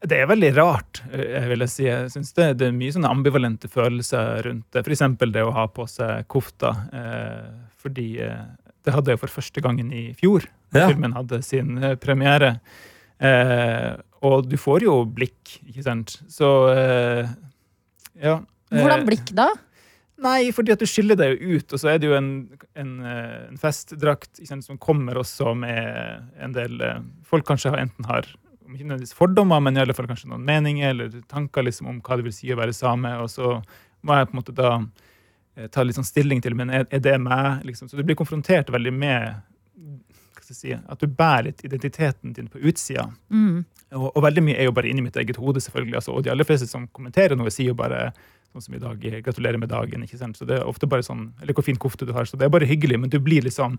Det er veldig rart, eh, vil jeg si. Jeg synes det, det er mye sånne ambivalente følelser rundt det. F.eks. det å ha på seg kofta. Eh, fordi eh, det hadde jeg for første gangen i fjor. Ja. Filmen hadde sin eh, premiere. Eh, og du får jo blikk, ikke sant. Så eh, ja. Eh, Hvordan blikk da? Nei, fordi at du skiller deg jo ut, og så er det jo en, en, eh, en festdrakt ikke sant, som kommer også med en del eh, Folk kanskje har, enten har om ikke nødvendigvis fordommer, men i alle fall kanskje noen meninger eller tanker liksom om hva det vil si å være same. Og så må jeg på en måte da eh, ta litt sånn stilling til men er, er det meg. Liksom. Så du blir konfrontert veldig med hva skal jeg si, at du bærer litt identiteten din på utsida. Mm. Og, og veldig mye er jo bare inni mitt eget hode, selvfølgelig. Altså, og de aller fleste som kommenterer noe, sier jo bare sånn som i dag, gratulerer med dagen. ikke sant? Så det er ofte bare sånn, Eller hvor fin kofte du har. Så det er bare hyggelig, men du blir liksom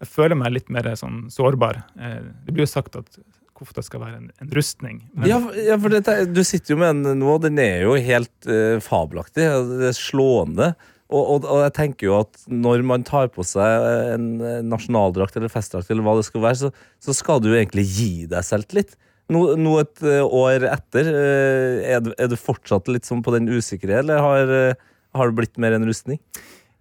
Jeg føler meg litt mer sånn sårbar. Eh, det blir jo sagt at kofta skal være en, en rustning. Men, Ja, for- ja, for dette, du sitter jo med den nå, og den er jo helt uh, fabelaktig. Det er slående. Og, og, og jeg tenker jo at når man tar på seg en eh, nasjonaldrakt eller festdrakt, eller hva det skal være, så, så skal du jo egentlig gi deg selvtillit. Nå, nå et eh, år etter, eh, er, du, er du fortsatt litt sånn på den usikre, eller har, har det blitt mer en rustning?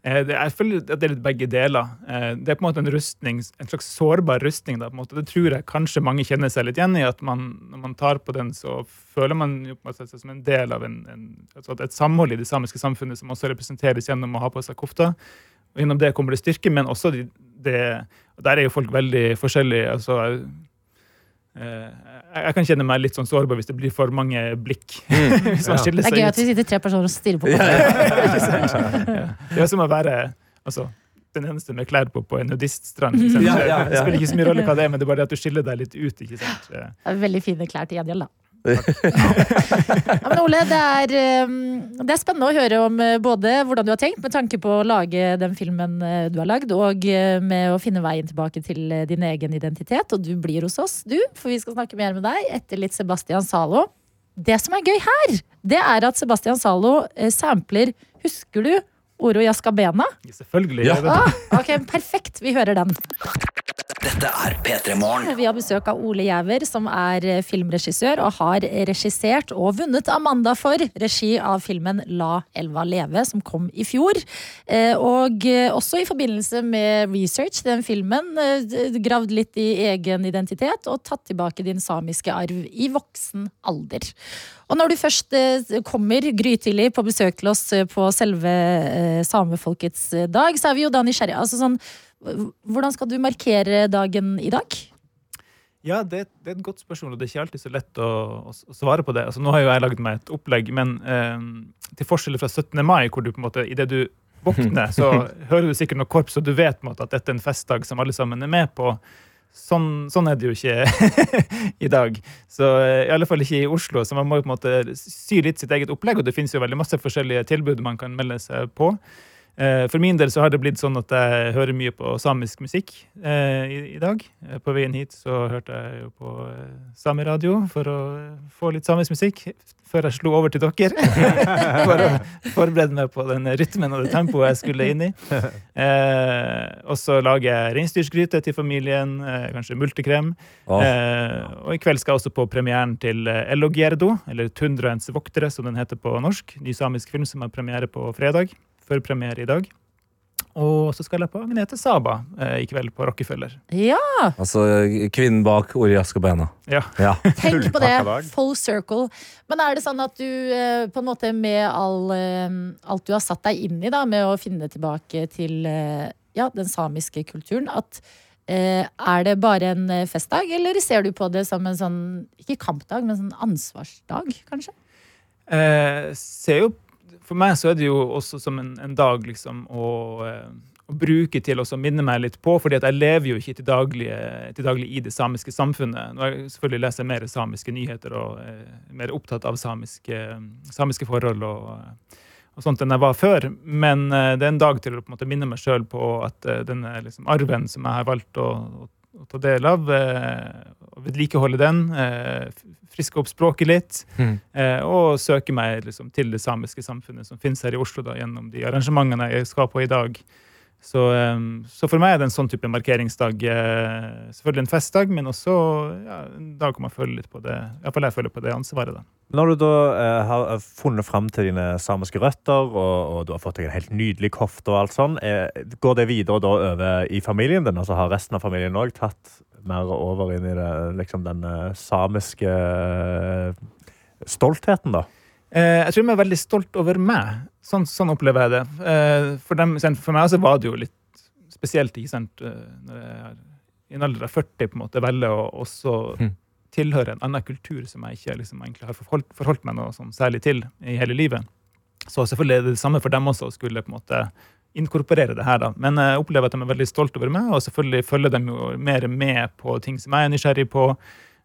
Eh, jeg føler at det er litt begge deler. Eh, Det er på en måte en rustning, en slags sårbar rustning. Da. Det tror jeg kanskje mange kjenner seg litt igjen i. at man, Når man tar på den, så føler man jo på seg som en del av en, en, altså et samhold i det samiske samfunnet som også representeres gjennom å ha på seg kofta. Og Gjennom det kommer det styrke, men også det, det og Der er jo folk veldig forskjellige. altså jeg, jeg kan kjenne meg litt sånn sårbar hvis det blir for mange blikk. hvis man Ja. skiller Det er gøy ut. at vi sitter tre personer og stirrer på hverandre. Ja. Det er som å være altså, den eneste med klær på på en nudiststrand. ikke sant? Ja, ja, ja. Det spiller ikke så mye rolle hva det er, men det er bare det at du skiller deg litt ut. ikke sant? Det er Veldig fine klær til gjengjeld, da. Ja, men Ole, det er, um, det er spennende å høre om uh, både hvordan du har tenkt med tanke på å lage den filmen uh, du har lagd, og uh, med å finne veien tilbake til din egen identitet. Og du blir hos oss, du, for vi skal snakke mer med deg etter litt Sebastian Zalo. Det som er gøy her, det er at Sebastian Zalo sampler Husker du Oro Jaskabena? Selvfølgelig. Ja. Ah, ok, perfekt. Vi hører den. Dette er P3 Morgen. Vi har besøk av Ole Giæver, som er eh, filmregissør og har regissert og vunnet Amanda for regi av filmen La elva leve, som kom i fjor. Eh, Og eh, også i forbindelse med research til den filmen, gravd litt i egen identitet og tatt tilbake din samiske arv i voksen alder. Og når du først eh, kommer grytidlig på besøk til oss eh, på selve eh, samefolkets dag, så er vi jo da nysgjerrige. Altså sånn, hvordan skal du markere dagen i dag? Ja, det, det er et godt spørsmål, og det er ikke alltid så lett å, å, å svare på det. Altså, nå har jo jeg lagd meg et opplegg, men eh, til forskjell fra 17. mai, hvor du på en måte, idet du våkner, så hører du sikkert noe korps, og du vet på en måte at dette er en festdag som alle sammen er med på. Sånn, sånn er det jo ikke i dag. Så eh, i alle fall ikke i Oslo. Så man må på en måte sy litt sitt eget opplegg, og det finnes jo veldig masse forskjellige tilbud man kan melde seg på. Eh, For min del så har det blitt sånn at jeg hører mye på samisk musikk eh, i, i dag. Eh, På veien hit så hørte jeg jo på eh, sameradio for å få litt samisk musikk. Før jeg slo over til dere. for å forberede meg på den rytmen og det tempoet jeg skulle inn i. Eh, og så lager jeg reinsdyrsgryte til familien, kanskje multekrem. Og i kveld skal jeg også på premieren til eh, eller Tundraens voktere, som den heter på norsk. Ny samisk film som har premiere på fredag. Før premiere i dag. Og så skal jeg på Agnete Saba eh, i kveld på Rockefeller. Ja, Altså kvinnen bak Ori Askabena. Ja. Ja. tenk på det. Full circle. Men er det sånn at du eh, på en måte med all, eh, alt du har satt deg inn i, da, med å finne tilbake til eh, ja, den samiske kulturen, at eh, er det bare en festdag, eller ser du på det som en sånn, ikke kampdag, men sånn ansvarsdag, kanskje? Eh, ser jo, for meg så er det jo også som en, en dag liksom å, eh, å bruke til å minne meg litt på, fordi at jeg lever jo ikke til daglig, til daglig i det samiske samfunnet. Nå har jeg selvfølgelig leser mer samiske nyheter og er mer opptatt av samiske, samiske forhold og, og sånt enn jeg var før. Men eh, det er en dag til å på en måte minne meg sjøl på at eh, denne liksom, arven som jeg har valgt å, å, å ta del av, eh, vedlikeholde den, eh, friske opp språket litt, Mm. eh, og søke meg liksom, til det samiske samfunnet som finnes her i Oslo da, gjennom de arrangementene jeg skal på i dag. Så, eh, så for meg er det en sånn type markeringsdag. Eh, selvfølgelig en festdag, men også ja, en dag hvor man føler litt på det Iallfall jeg føler på det ansvaret. da. Når du da eh, har funnet fram til dine samiske røtter, og, og du har fått deg en helt nydelig kofte, og alt sånn, eh, går det videre da over i familien din? Altså Har resten av familien òg tatt mer over inn i det, liksom den eh, samiske eh, stoltheten, da? Eh, jeg tror de er veldig stolt over meg. Sånn, sånn opplever jeg det. Eh, for, dem, for meg også var det jo litt spesielt ikke sant, eh, når jeg er i en alder av 40 på en måte velger å også mm. tilhøre en annen kultur som jeg ikke liksom, egentlig har forholdt, forholdt meg noe sånn særlig til i hele livet. Så selvfølgelig er det det samme for dem også å skulle på en måte inkorporere det her. da. Men jeg opplever at de er veldig stolt over meg, og selvfølgelig følger de jo mer med på ting som jeg er nysgjerrig på.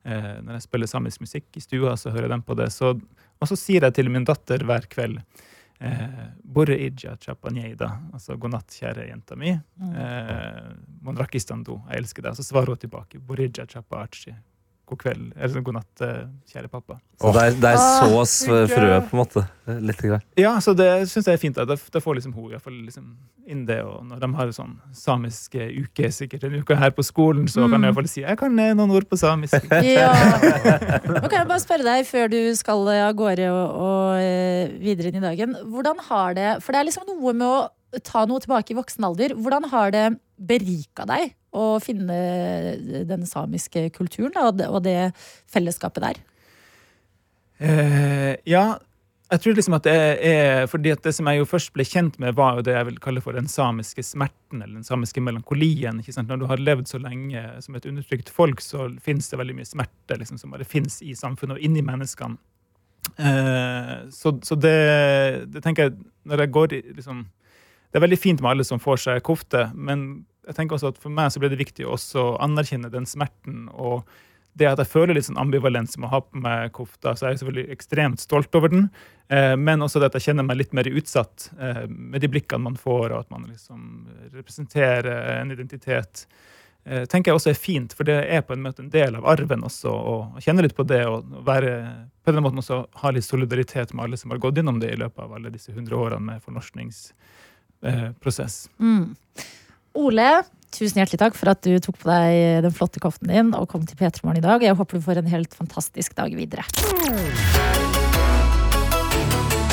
Eh, når jeg spiller samisk musikk i stua, så hører de på det. Så, og så sier jeg til min datter hver kveld eh, Borre ija chapanyeida, altså god natt, kjære jenta mi. Eh, Mon rakistando, jeg elsker deg. Så svarer hun tilbake. Borre chapa archi. God kveld, eller god natt, eh, kjære pappa. Så der, der Åh, sås frø, på en måte. Litt grann. Ja, så det syns jeg er fint. Da, da får liksom hun i hvert fall liksom inn det. Og når de har sånn samisk eh, uke, sikkert en uke her på skolen, så kan jeg i hvert fall si jeg kan eh, noen ord på samisk. Ja. Nå kan jeg bare spørre deg før du skal eh, av gårde og, og eh, videre inn i dagen. Hvordan har det For det er liksom noe med å ta noe tilbake i voksen alder. Hvordan har det berika deg å finne den samiske kulturen og det- og det fellesskapet der? Eh, ja, jeg tror liksom at det er fordi at det som jeg jo først ble kjent med, var jo det jeg vil kalle for den samiske smerten, eller den samiske melankolien. ikke sant? Når du har levd så lenge som et undertrykt folk, så finnes det veldig mye smerte liksom, som bare finnes i samfunnet og inni menneskene. Eh, så så det, det tenker jeg når jeg går i liksom, Det er veldig fint med alle som får seg kofte, men jeg tenker også at for meg så ble det viktig å også anerkjenne den smerten. og det at jeg føler litt sånn ambivalens med å ha på meg kofta, så er jeg selvfølgelig ekstremt stolt over den. Eh, men også det at jeg kjenner meg litt mer utsatt eh, med de blikkene man får, og at man liksom representerer en identitet. Eh, tenker jeg også er fint, for det er på en måte en del av arven også, å kjenne litt på det og være, på den måten også ha litt solidaritet med alle som har gått gjennom det i løpet av alle disse hundre årene med fornorskningsprosess. Mm. Ole, tusen hjertelig takk for at du tok på deg den flotte koften din og kom til P3 Morgen i dag. Jeg håper du får en helt fantastisk dag videre.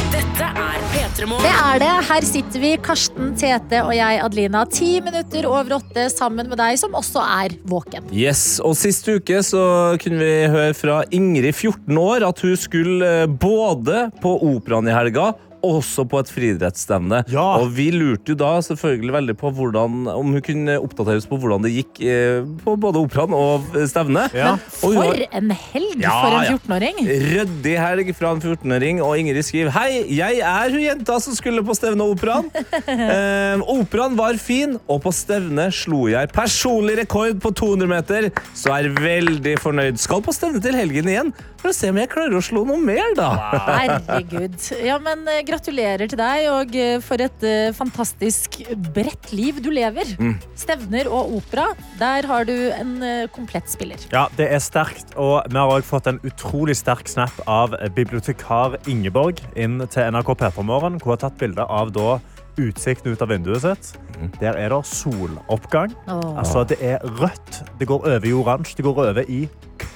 Dette er P3 Det er det. Her sitter vi, Karsten, Tete og jeg, Adelina, ti minutter over åtte sammen med deg, som også er våken. Yes, og Sist uke så kunne vi høre fra Ingrid, 14 år, at hun skulle eh, både på Operaen i helga også på et friidrettsstevne. Ja. Og vi lurte jo da selvfølgelig veldig på hvordan, om hun kunne oppdateres på hvordan det gikk eh, på både operaen og stevnet. Ja. Men For en helg Ja, for en 14-åring. Ryddig helg fra en 14-åring, og Ingrid skriver Hei, jeg er hun jenta som skulle på stevne og operaen. Eh, operaen var fin, og på stevnet slo jeg personlig rekord på 200 meter, så er veldig fornøyd. Skal på stevne til helgen igjen å se om jeg klarer å slå noe mer, da. Herregud. Ja, men eh, gratulerer til deg, og eh, for et eh, fantastisk bredt liv du lever. Mm. Stevner og opera, der har du en komplett spiller. Ja, det er sterkt. Og vi har også fått en utrolig sterk snap av bibliotekar Ingeborg inn til NRK P3morgen, hvor hun har tatt bilde av da utsikten ut av vinduet sitt. Der er det soloppgang. Oh. Altså, det er rødt. Det går over i oransje. Det går over i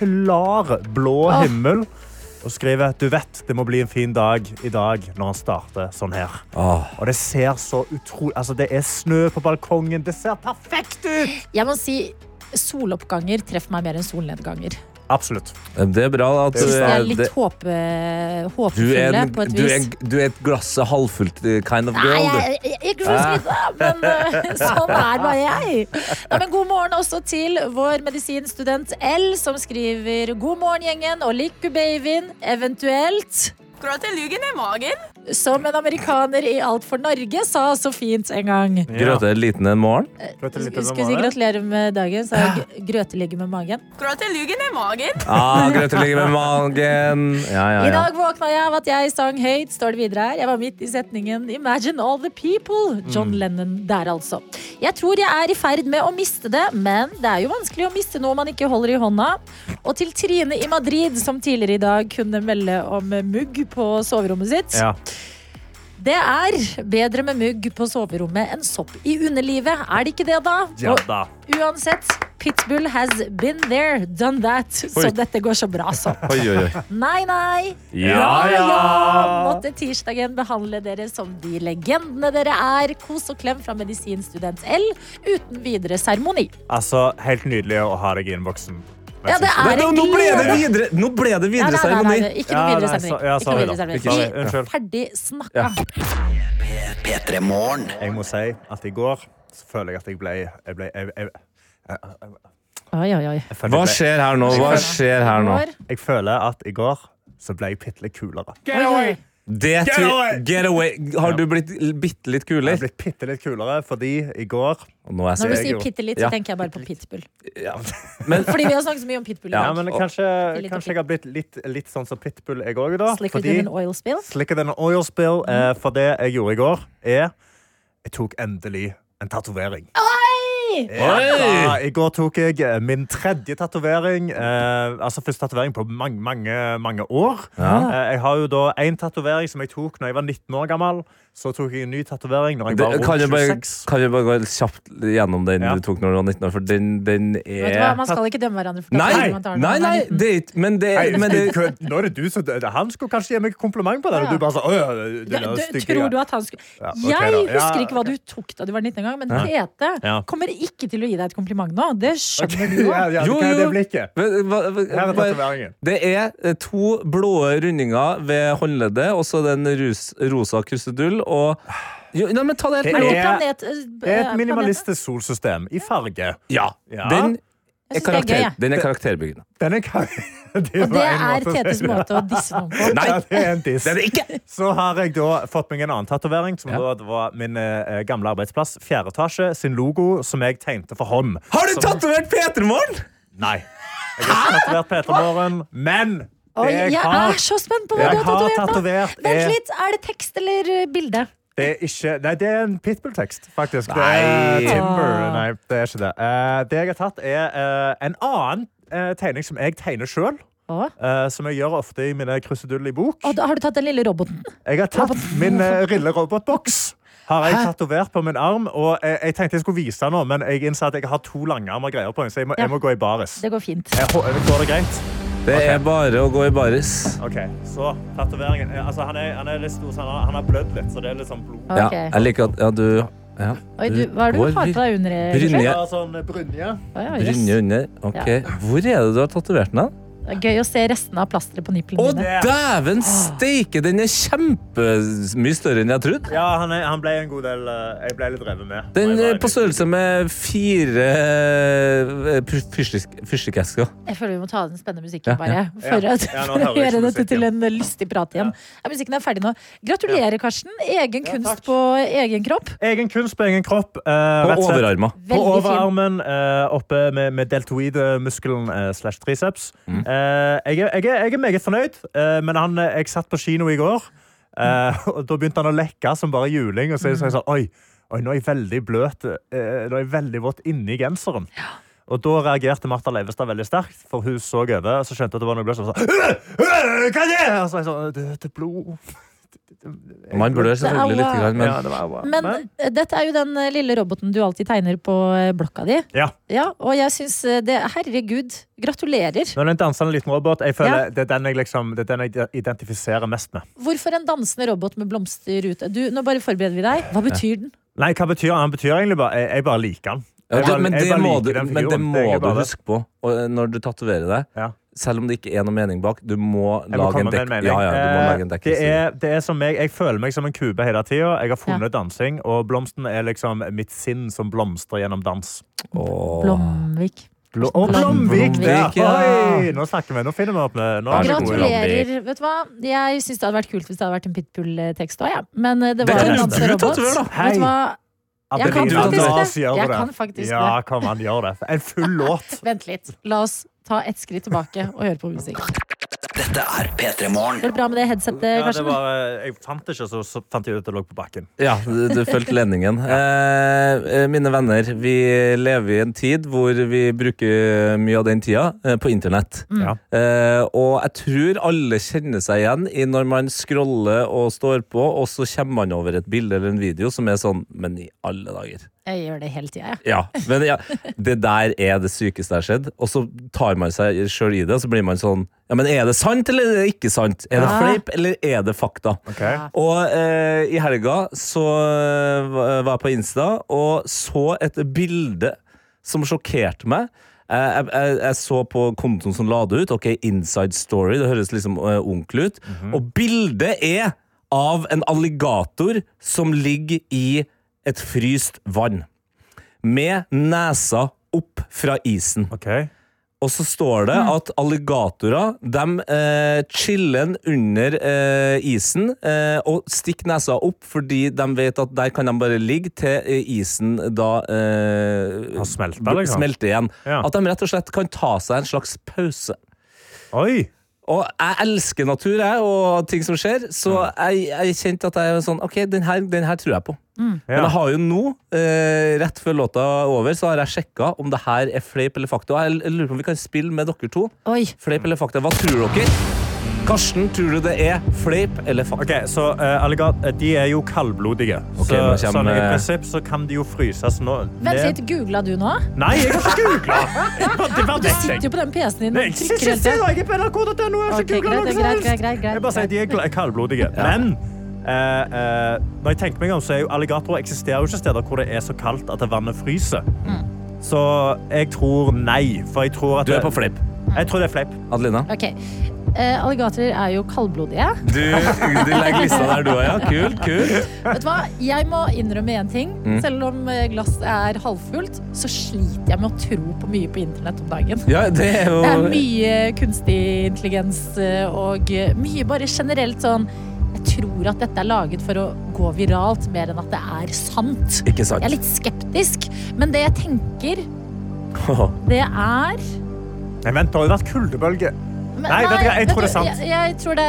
klar blå Åh. himmel. Og skriver du vet det må bli en fin dag i dag når han starter sånn her. Oh. Og det ser så utrolig Altså, det er snø på balkongen. Det ser perfekt ut! Jeg må si soloppganger treffer meg mer enn solnedganger. Absolutt. Det er bra at Syns det er litt det- håpe, du er, håpefulle en, på et du, er, vis. du er et glasset halvfullt eh, kind of girl. du. jeg, jeg, ikke for å skryte, da, men eh, sånn er bare jeg. Nei, men god morgen også til vår medisinstudent L, som skriver God morgen, gjengen, og lykke babyen, eventuelt. Akkurat til lugen i magen. Som en amerikaner i Alt for Norge sa så fint en gang. Grøte liten en morgen. Skulle si gratulerer med dagen, så jeg g- Grøte ligger med magen. Grøte jeg lugen i magen. Ah, Gratulerer med magen. Ja, ja, I dag våkna jeg av at jeg sang høyt, står det videre her. Jeg var midt i setningen 'Imagine all the people'. John Lennon der, altså. Jeg tror jeg er i ferd med å miste det, men det er jo vanskelig å miste noe man ikke holder i hånda. Og til Trine i Madrid, som tidligere i dag kunne melde om mugg på soverommet sitt. Ja. Det er bedre med mugg på soverommet enn sopp i underlivet. Er det ikke det, da? Ja Og uansett, Pitbull has been there, done that. Så dette går så bra, så. Oi, oi, nei, Nei, nei. Ja, ja. Måtte tirsdagen behandle dere som de legendene dere er. Kos og klem fra medisinstudent L uten videre seremoni. Altså, helt nydelig å ha deg i innboksen. Ja, det er nå, nå ble det videre, nå ble det videre nei, seremoni. ikke noe videre seremoni. ja, er Ferdig snakka. Ja. Jeg må si at i går så føler jeg at jeg ble Jeg, ble, jeg, jeg, jeg, Oi, oi, oi. Hva skjer her nå? Hva skjer her nå? Jeg føler at i går så ble jeg bitte litt kulere. Get away! Det Get away! Get away. Har du blitt bitte litt Jeg kulere? er blitt bitte litt kulere fordi i går Nå er Når du sier bitte litt, Ja. så tenker jeg bare på pitbull. ja. Fordi vi har snakket så mye om pitbull. Ja, men kanskje, kanskje jeg har blitt litt, litt sånn som pitbull, jeg òg, da. Slicker than an oil spill. Slicker than an oil spill. Eh, for det jeg gjorde i går, er Jeg tok endelig en tatovering. Ja, da. I går tok jeg eh, min tredje tatovering. Eh, altså første tatovering på mange, mange, mange år. Eh, jeg har jo da en tatovering som jeg tok når jeg var 19 år gammel. Så tok jeg en ny tatovering når jeg var Det, kan, du bare, 26. kan vi bare gå kjapt gjennom den Ja. du tok når du var 19 år? For den, den Vet du hva, er Man skal ikke dømme hverandre for Nei, tattoering man tar når nei, man er nei, liten. det er ikke Men det, Nei, men det kø- nå er det du som Han skulle kanskje gi meg kompliment på det. Ja. Og du bare sa, «Å, ja, det, det er du, stygge tror greier». du at han skulle Ja, ok Jeg da. Ja. husker ikke hva du tok da du var 19 engang, men Tete Ja. kommer ikke til å gi deg et kompliment nå. Det skjønner du jo. ja, Jo, hva er det jo. blikket? Hva- hva- hva- Her er bare- tatoveringen. Det er eh, to blå rundinger ved håndleddet, og så den rus, rosa krusedull, og jo, nei, men ta det Det helt med ro. er- Planet, Det er et minimalistisk solsystem i farge. Ja. Ja. Den Jeg er, synes det er gøy, karakter, jeg. den er karakterbyggende. Den er kar- det Og var det en er måte å si Tetes det. måte å disse noen på. Nei, Ja, det er en diss. det er det ikke! Så har jeg da fått meg en annen tatovering, som Ja. da var min eh, gamle arbeidsplass. Fjerde etasje, sin logo, som jeg tegnte for hånd. Har du tatovert P3morgen?! Nei. Jeg har ikke tatovert Peter Måren, men det Oi, jeg jeg har er så spent på hva du har tatovert nå. Vent er litt, er det tekst eller eh, bilde? Det er ikke Nei, det er en Pitbull-tekst, faktisk. Det Nei. er Timber. Ah. Nei, det er ikke det. Uh, det jeg har tatt, er uh, en annen uh, tegning som jeg tegner sjøl. Som jeg gjør ofte i mine krusedull i bok. og da har du tatt den lille roboten. Jeg har tatt min uh, Rille-robotboks. Har jeg tatovert på min arm. Og jeg, jeg tenkte jeg skulle vise noe, men jeg innser at jeg har to langarmer greier på den, så jeg må, Ja. jeg må gå i baris. Det går fint. Jeg, går det greit? Det okay. er bare å gå i baris. OK, så tatoveringen Altså, han er, han er litt stor, så han har, han har blødd litt, så det er litt sånn blod. Ja, jeg liker at ja, du ja, Oi, du, hva er det du har på deg under? Brynje. Sånn brynje. Oi, ja, yes. Brynje under. Ok, Hvor er det du har tatovert den? da? Det er gøy å se restene av plasteret på nipplene Å, dine. dæven steike! Den er kjempemye større enn jeg trodde. Ja, han, er, han ble en god del eh, Jeg ble litt revet med. Den er på størrelse med fire eh, fyrstikk- fyrstikkesker. Jeg føler vi må ta av den spennende musikken, bare. For, Ja. at, Ja, nå for å hører jeg gjøre ikke dette til en lystig prat igjen. Ja, musikken er ferdig nå. Gratulerer, Karsten. Egen Ja, kunst takk. på egen kropp. Egen kunst på egen kropp. eh, På rett og slett. På Veldig fin. overarmen, eh, oppe med, med deltoide-muskelen eh, slash triceps. Mm. Eh, jeg, er, jeg, er, jeg er meget fornøyd, eh, men han, eh, jeg satt på kino i går, eh, og da begynte han å lekke som bare juling. Og så, så jeg sånn, oi, oi, nå er jeg veldig bløt, eh, nå er jeg veldig våt inni genseren. Og da reagerte Martha Leivestad veldig sterkt, for hun så over, og så skjønte at det var noe bløtt. Og så sa «Øh, øh, hva er det? Og så jeg sånn, det, det er blod. Man blør selvfølgelig litt, grann, men Ja, det var. Men eh, dette er jo den eh, lille roboten du alltid tegner på eh, blokka di. Ja. Ja, og jeg syns det Herregud, gratulerer. Nå er det en dansende liten robot. Jeg føler Ja. det, er den jeg liksom, det er den jeg identifiserer mest med. Hvorfor en dansende robot med blomster ute? Du, nå bare forbereder vi deg. Hva betyr den? Nei, hva betyr Den Han betyr egentlig bare Jeg, jeg bare liker han. Ja, Jeg du, men, det må du, men det må du huske på og eh, når du tatoverer deg. Ja. Selv om det ikke er noe mening bak, du må må lage en dekk. Ja, ja, du Eh, lage en det, er, det er som meg. Jeg føler meg som en kube hele tida. Jeg har funnet dansing, og blomsten er liksom mitt sinn som blomstrer gjennom dans. Åh. Blomvik. Blo og Blomvik! Blomvik, Ja. Oi, nå snakker vi. Nå finner vi opp. med- Nå er. Gratulerer. Vet du hva? Jeg syns det hadde vært kult hvis det hadde vært en Pitbull-tekst òg, ja. men eh, det Det var det en danserobot. Vet du hva? Jeg kan det, faktisk det. oss Jeg det. kan faktisk ja, det. kom an, gjør det. En full låt. Vent litt. La oss ta et skritt tilbake og høre på musikk. Dette er P3 Morgen. Går det bra med det headsetet, Ja, det Karsten? var, eh, jeg fant det ikke, så, så fant jeg ut at det lå på bakken. Ja, du, du fulgte ledningen. Eh, eh, mine venner, vi lever i en tid hvor vi bruker mye av den tida eh, på internett. Mm. Ja. Eh, og jeg tror alle kjenner seg igjen i når man scroller og står på, og så kommer man over et bilde eller en video som er sånn Men i alle dager. Jeg gjør det hele tida, jeg. Ja, men ja, det der er det sykeste jeg har sett. Og så tar man seg sjøl i det, og så blir man sånn Ja, men er det sant, eller er det ikke sant? Er det Ja. fleip, eller er det fakta? Ok. Og eh, i helga så eh, var jeg på Insta og så et bilde som sjokkerte meg. Eh, Jeg, jeg, jeg så på kontoen som la det ut. Ok, Inside Story. Det høres liksom uh, onkel ut. Og bildet er av en alligator som ligger i et fryst vann. Med nesa opp fra isen. Okay. Og så står det at alligatorer de eh, chiller under eh, isen eh, og stikker nesa opp fordi de vet at der kan de bare ligge til eh, isen da eh, liksom? smelter igjen. Ja. At de rett og slett kan ta seg en slags pause. Oi! Og jeg elsker natur jeg, og ting som skjer, så jeg, jeg kjente at jeg var sånn OK, den her, den her tror jeg på. Men jeg har jo nå, eh, rett før låta er over, så har jeg sjekka om det her er fleip eller fakta. Og jeg lurer på om vi kan spille med dere to. Oi. Fleip eller fakta. Hva tror dere? Karsten, tror du det er fleip eller fakta? Okay, så uh, alligat, eh, De er jo kaldblodige. Okay, så, kommer- sånn, I prinsipp så kan de jo fryses nå. Vent litt, googla du nå? Nei, jeg har ikke googla! Du sitter jo på den PC-en din. Nei, hele tiden. jeg er på nrk.no. Jeg har ikke googla noe som helst. Jeg bare sier de er kaldblodige. Men uh, uh, når jeg tenker meg om, så er jo alligatorer eksisterer jo ikke steder hvor det er så kaldt at vannet fryser. Mm. Så jeg tror nei. For jeg tror at Du er på fleip. Jeg tror det er fleip. Adelina? Okay. Eh, alligatorer er jo kaldblodige. Du, du legger lista der, du òg, ja. Kult. kult. Vet du hva? Jeg må innrømme én ting. Mm. Selv om glass glasset er halvfullt, så sliter jeg med å tro på mye på internett om dagen. Ja, det er jo Det er mye kunstig intelligens eh, og eh, mye bare generelt sånn Jeg tror at dette er laget for å gå viralt mer enn at det er sant. Ikke sant. Jeg er litt skeptisk, men det jeg tenker, det er Nei, vent, det har jo vært kuldebølge. men, Nei, vet du jeg tror det er sant. Jeg, jeg, tror det,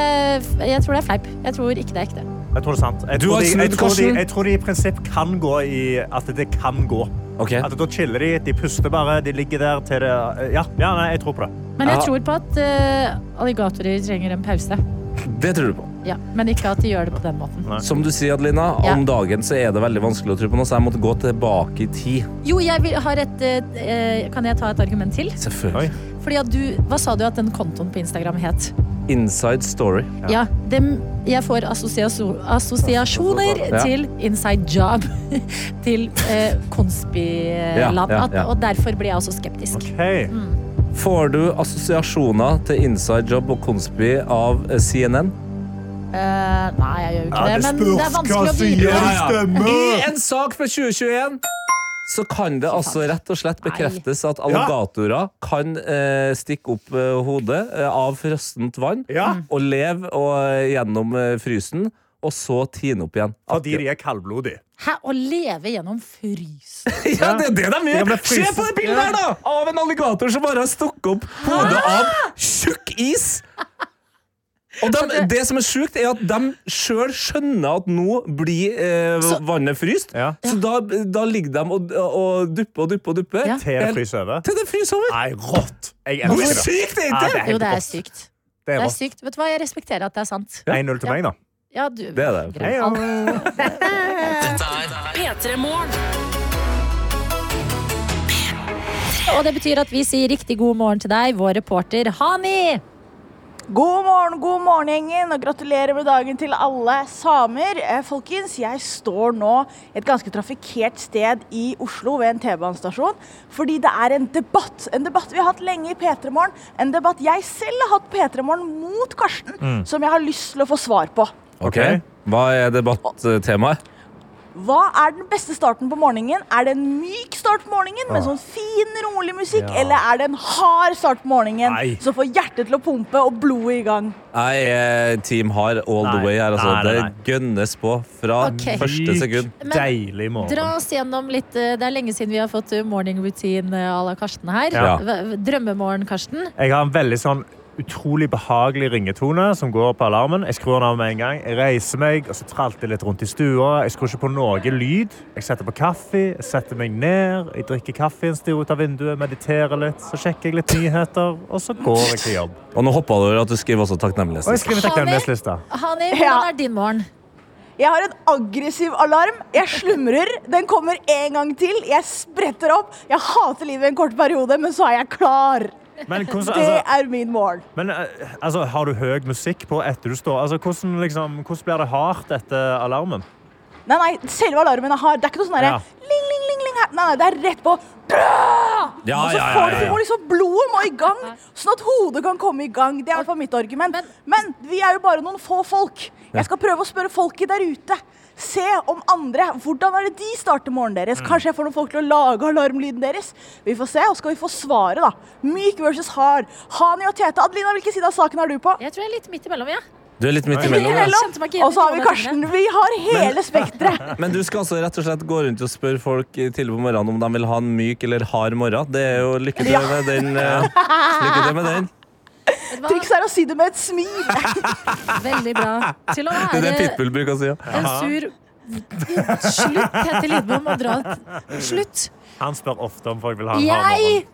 jeg tror det er fleip. Jeg tror ikke det er ekte. Jeg tror det er sant. Jeg tror, de, jeg, tror de, jeg tror de i prinsipp kan gå i At det kan gå. Okay. At da chiller de, de puster bare, de ligger der til det Ja, ja nei, jeg tror på det. Men jeg tror på at uh, alligatorer trenger en pause. Det tror du på. Ja, men ikke at de gjør det på den måten. Som du sier, Adelina, Ja. om dagen så er det veldig vanskelig å tro på noe, så jeg måtte gå tilbake i tid. Jo, jeg vil, har et uh, Kan jeg ta et argument til? Selvfølgelig. Fordi at du, Hva sa du at den kontoen på Instagram het? Inside Story. Ja, dem, Jeg får assosiasjo- assosiasjoner Ja. til inside job. til eh, Ja, Conspi-land. ja, ja. Og derfor blir jeg også skeptisk. OK. Får du assosiasjoner til Inside Job og konspi av eh, CNN? Uh, nei, jeg gjør jo ikke Ja, det. det Men det er vanskelig å stemmer. I en sak fra 2021 så kan det altså rett og slett bekreftes at alligatorer kan eh, stikke opp eh, hodet eh, av frostent vann Ja, og leve og, eh, gjennom eh, frysen, og så tine opp igjen. fordi de er kaldblodige. Hæ, å leve gjennom frys. Ja, det er det de er gjør! Se på det bildet her, da! Av en alligator som bare har stukket opp hodet av tjukk is. Og de, det som er sjukt, er at de sjøl skjønner at nå blir eh, vannet fryst. Ja. Så da, da ligger de og, og dupper og dupper og dupper. Ja. Til det fryser over. Til det fryser over. Nei, rått! Jeg Hvor elsker det. sykt er Ja, ikke det Jo, helt det er rått. sykt. Det Det er er rått. sykt. Vet du hva, jeg respekterer at det er sant. 1-0 til meg, da. Ja, du. Det er det. Hei, ja. Dette er P3 Morgen. Og det betyr at vi sier riktig god morgen til deg, vår reporter Hani. God morgen, god morgen, gjengen, og gratulerer med dagen til alle samer. Eh, folkens, jeg står nå et ganske trafikkert sted i Oslo ved en T-banestasjon, fordi det er en debatt. En debatt vi har hatt lenge i P3 Morgen. En debatt jeg selv har hatt P3 Morgen mot Karsten, som jeg har lyst til å få svar på. Ok, Hva er debattemaet? Hva er den beste starten på morgenen? Er det en myk start på morgenen med sånn fin, rolig musikk, Ja. eller er det en hard start på morgenen Nei. som får hjertet til å pumpe og blodet i gang? Jeg er team hard all the way her. Altså. Nei, nei, nei. Det gønnes på fra okay. første sekund. Men Deilig morgen. Dra oss gjennom litt eh, Det er lenge siden vi har fått eh, morning routine eh, à la Karsten her. Ja. Drømmemorgen, Karsten. Jeg har en veldig sånn utrolig behagelig ringetone som går på alarmen. Jeg skrur den av med en gang. Jeg reiser meg og så tralter litt rundt i stua. Jeg skrur ikke på noe lyd. Jeg setter på kaffe, jeg setter meg ned, jeg drikker kaffen, stirrer ut av vinduet, mediterer litt. Så sjekker jeg litt nyheter, og så går jeg til jobb. Og nå hoppa du over at du skriver også Og jeg skriver takknemlighetslista. Hani, hvordan er din morgen? Jeg har en aggressiv alarm. Jeg slumrer. Den kommer en gang til. Jeg spretter opp. Jeg hater livet i en kort periode, men så er jeg klar. Men, hvordan, Det altså, er min mål. men eh, altså, har du høy musikk på etter du står? Altså, hvordan, liksom, hvordan blir det hardt etter alarmen? Nei, nei, selve alarmen er hard. Det er ikke noe sånn derre Ja. ling, ling, ling, ling. Nei, nei, det er rett på. Ja, Og så ja, får ja, du må liksom blodet må i gang, sånn at hodet kan komme i gang. Det er i hvert fall mitt argument. Men vi er jo bare noen få folk. Jeg skal prøve å spørre folket der ute. Se om andre. Hvordan er det de starter morgenen deres? Mm. Kanskje jeg får noen folk til å lage alarmlyden deres? Vi får se, og skal vi få svaret, da. Myk versus hard. Hani og Tete. Adelina, hvilken side av saken er du på? Jeg tror jeg er litt midt imellom, ja. Du er litt midt Jeg imellom. Ja. Og så har vi Karsten. Vi har hele spekteret. Men du skal altså rett og slett gå rundt og spørre folk tidlig på morgenen om de vil ha en myk eller hard morgen. Det er jo lykke til Ja. med den. Uh, Lykke til med den. Trikset er å si det med et smil. Veldig bra. Til å Det er det være Pitbull bruker å si. Ja. en sur Slutt, Tete Lidbom, å dra Slutt. Han spør ofte om folk vil ha en hard Jeg morgen.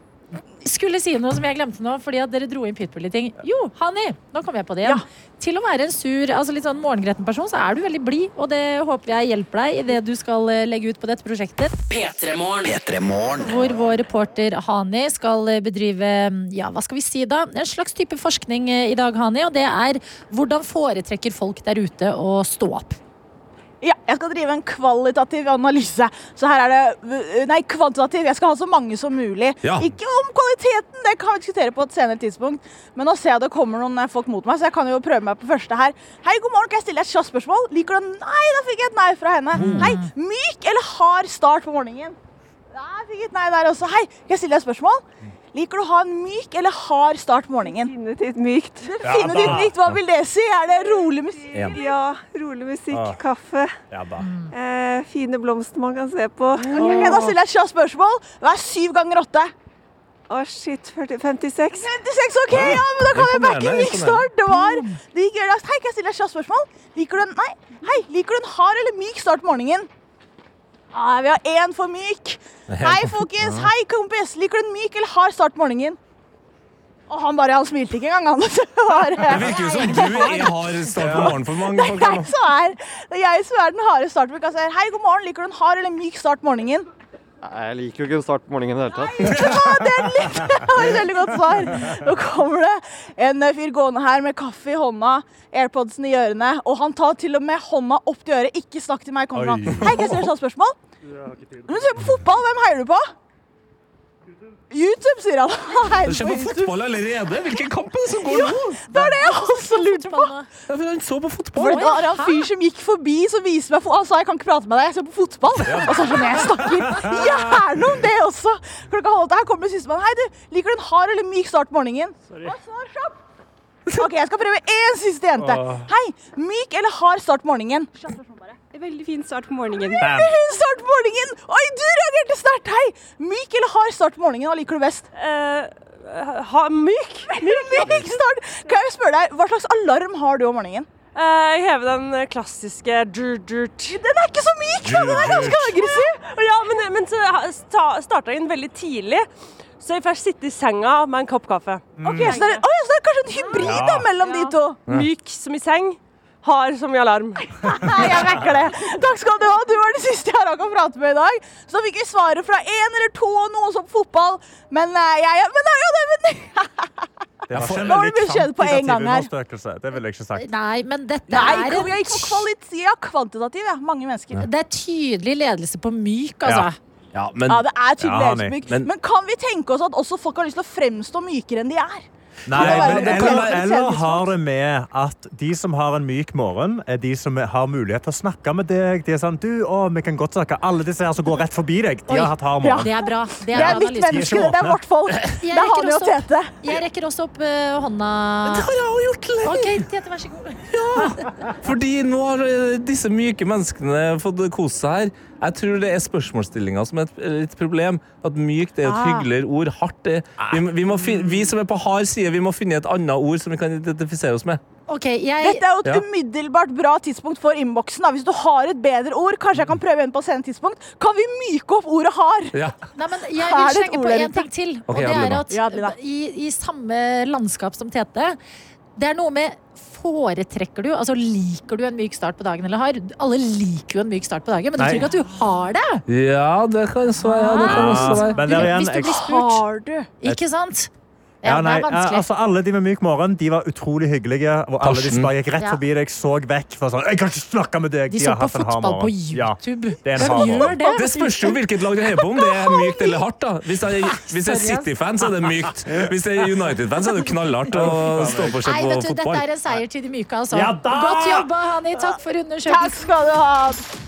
Skulle si noe som jeg glemte nå, fordi at dere dro inn Pitbull i ting. Jo, Hani, nå kom jeg på det igjen. Til å være en sur, altså litt sånn morgengretten person, så er du veldig blid, og det håper jeg hjelper deg i det du skal eh, legge ut på dette prosjektet. P3 Morgen. P3 Morgen. Hvor vår reporter Hani skal eh, bedrive ja, hva skal vi si da? En slags type forskning eh, i dag, Hani. Og det er hvordan foretrekker folk der ute å stå opp? Ja, jeg skal drive en kvalitativ analyse. Så her er det Nei, kvantitativ. Jeg skal ha så mange som mulig. Ja. Ikke om kvaliteten, det kan vi diskutere på et senere tidspunkt. Men nå ser jeg det kommer noen eh, folk mot meg, så jeg kan jo prøve meg på første her. Hei, god morgen, kan jeg stille deg et kjapt spørsmål? Liker du Nei, da fikk jeg et nei fra henne. Hei, myk eller hard start på morgenen? Nei, jeg fikk et nei der også. Hei, kan jeg stille deg et spørsmål? Liker du å ha en myk eller hard start på morgenen? Definitivt mykt. Definitivt mykt. Hva vil det si? Er det rolig musikk? Ja, rolig musikk, Ah. kaffe, Ja, da. eh, fine blomster man kan se på. Okay, da stiller jeg et kjapt spørsmål. Hva er syv ganger åtte? Å, shit, 40, 56. 56, ok, ja, men da kan jeg backe myk start. Det var det gikk. Hei, kan jeg stille deg et kjapt spørsmål? Liker du en Nei, hei, liker du en hard eller myk start på morgenen? Nei, vi har én for myk. Hei, folkens. Hei, kompis. Liker du en myk eller hard start på morgenen? Og han bare, han smilte ikke engang, han. Det Det virker jo som du er hard start på morgenen for mange folk. her jeg som er, det er jeg som er den harde starten. Vi kan si, Hei, god morgen. Liker du en hard eller myk start på morgenen? Jeg liker jo ikke en start på morgenen i det hele tatt. Det er litt det var et veldig godt svar. Nå kommer det en eh, fyr gående her med kaffe i hånda, airpodsen i ørene, og han tar til og med hånda opp til øret. Ikke snakk til meg, kommer han. Hei, kan jeg stille et spørsmål? Du ser på fotball, hvem heier du på? YouTube, sier han. Nei, Det skjer på fotball allerede! Hvilken kamp er det som går Ja, nå? det er det jeg også lurte på. Ja, Han så på For fotball. det var en fyr som gikk forbi som viste meg Han sa jeg kan ikke prate med deg, jeg ser på fotball. Og så er det sånn, jeg snakker gjerne om det også. Klokka halv åtte, her kommer det siste. Hei, du, liker du en hard eller myk start på morgenen? Sorry. svar, kjapp? Ok, jeg skal prøve én siste jente. Åh. Hei, myk eller hard start på morgenen? Veldig fin start på morgenen. Veldig fin start på morgenen! Oi, du reagerte sterkt! Hei, myk eller hard start på morgenen? Hva liker du best? ha, myk. myk start. Kan jeg spørre deg, Hva slags alarm har du om morgenen? Eh, jeg hever den klassiske durt. Den er ikke så myk, da! Den er ganske aggressiv. Ja, men, men så sta- starta jeg den veldig tidlig. Så jeg får sitte i senga med en kopp kaffe. Ok, så det er, oi, så det er kanskje en hybrid Ja. da, mellom de to. Myk som i seng, hard så mye alarm. Jeg vekker det. Takk skal du ha. Du var det siste jeg rakk å prate med i dag. Så fikk vi svaret fra én eller to og noen som fotball. Men eh, jeg Men det er jo det, men Det var ikke en Nå har veldig du på en kvantitativ gang her. undersøkelse. Det ville jeg ikke sagt. Nei, men dette Nei, er kom, jeg gikk på ja, kvantitativ, ja. Mange mennesker. Det er tydelig ledelse på myk, altså. Ja, men, ja, det er tydelig Ja, men- Men, kan vi tenke oss at også folk har lyst til å fremstå mykere enn de er? Nei, men eller, eller har det med at de som har en myk morgen, er de som har mulighet til å snakke med deg. De er sånn, du, å, vi kan godt snakke. Alle disse her som går rett forbi deg, de har hatt hard morgen. det er bra. Det Det er, er mitt menneske, det er vårt folk. Jeg Det er Hani og Tete. Jeg rekker også opp uh, hånda. Det har jeg òg gjort lenge. Ok, Tete, vær så god. Fordi nå har eh, disse myke menneskene fått kose seg her. Jeg tror det er spørsmålsstillinga som er et, et problem. At mykt er et Ah. hyggeligere ord. Hardt er vi, vi, må fin, vi som er på hard side, vi må finne et annet ord som vi kan identifisere oss med. Okay, jeg Dette er jo et Ja. umiddelbart bra tidspunkt for innboksen. Hvis du har et bedre ord, kanskje jeg kan prøve en på senere tidspunkt, kan vi myke opp ordet hard. Ja. Nei, men jeg vil slenge på én en ting til. Okay, og det er at Ja, i, i samme landskap som Tete Det er noe med Foretrekker du, altså Liker du en myk start på dagen eller har? Alle liker jo en myk start på dagen, men det Nei. betyr ikke at du har det. Ja, det kan være. Ja, det kan også være. Men der igjen, Hvis du blir spurt. Har du? Ikke sant? Ja, nei, er altså, alle de med myk morgen de var utrolig hyggelige. Og alle de bare gikk rett forbi deg, så vekk. For sånn, jeg kan ikke snakke med deg. De De så på fotball på YouTube. Ja, det er Hvem gjør det? Det spørs jo hvilket lag du heier på, om det er mykt eller hardt. da Hvis jeg, hvis jeg er City-fan, så er det mykt. Hvis jeg er United-fan, så er det knallhardt å stå på og se på fotball. Dette er en seier til de myke, altså. Ja! Godt jobba, Hani. Takk for Takk skal du ha.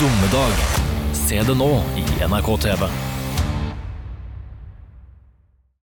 Dommedag. Se det nå i NRK TV.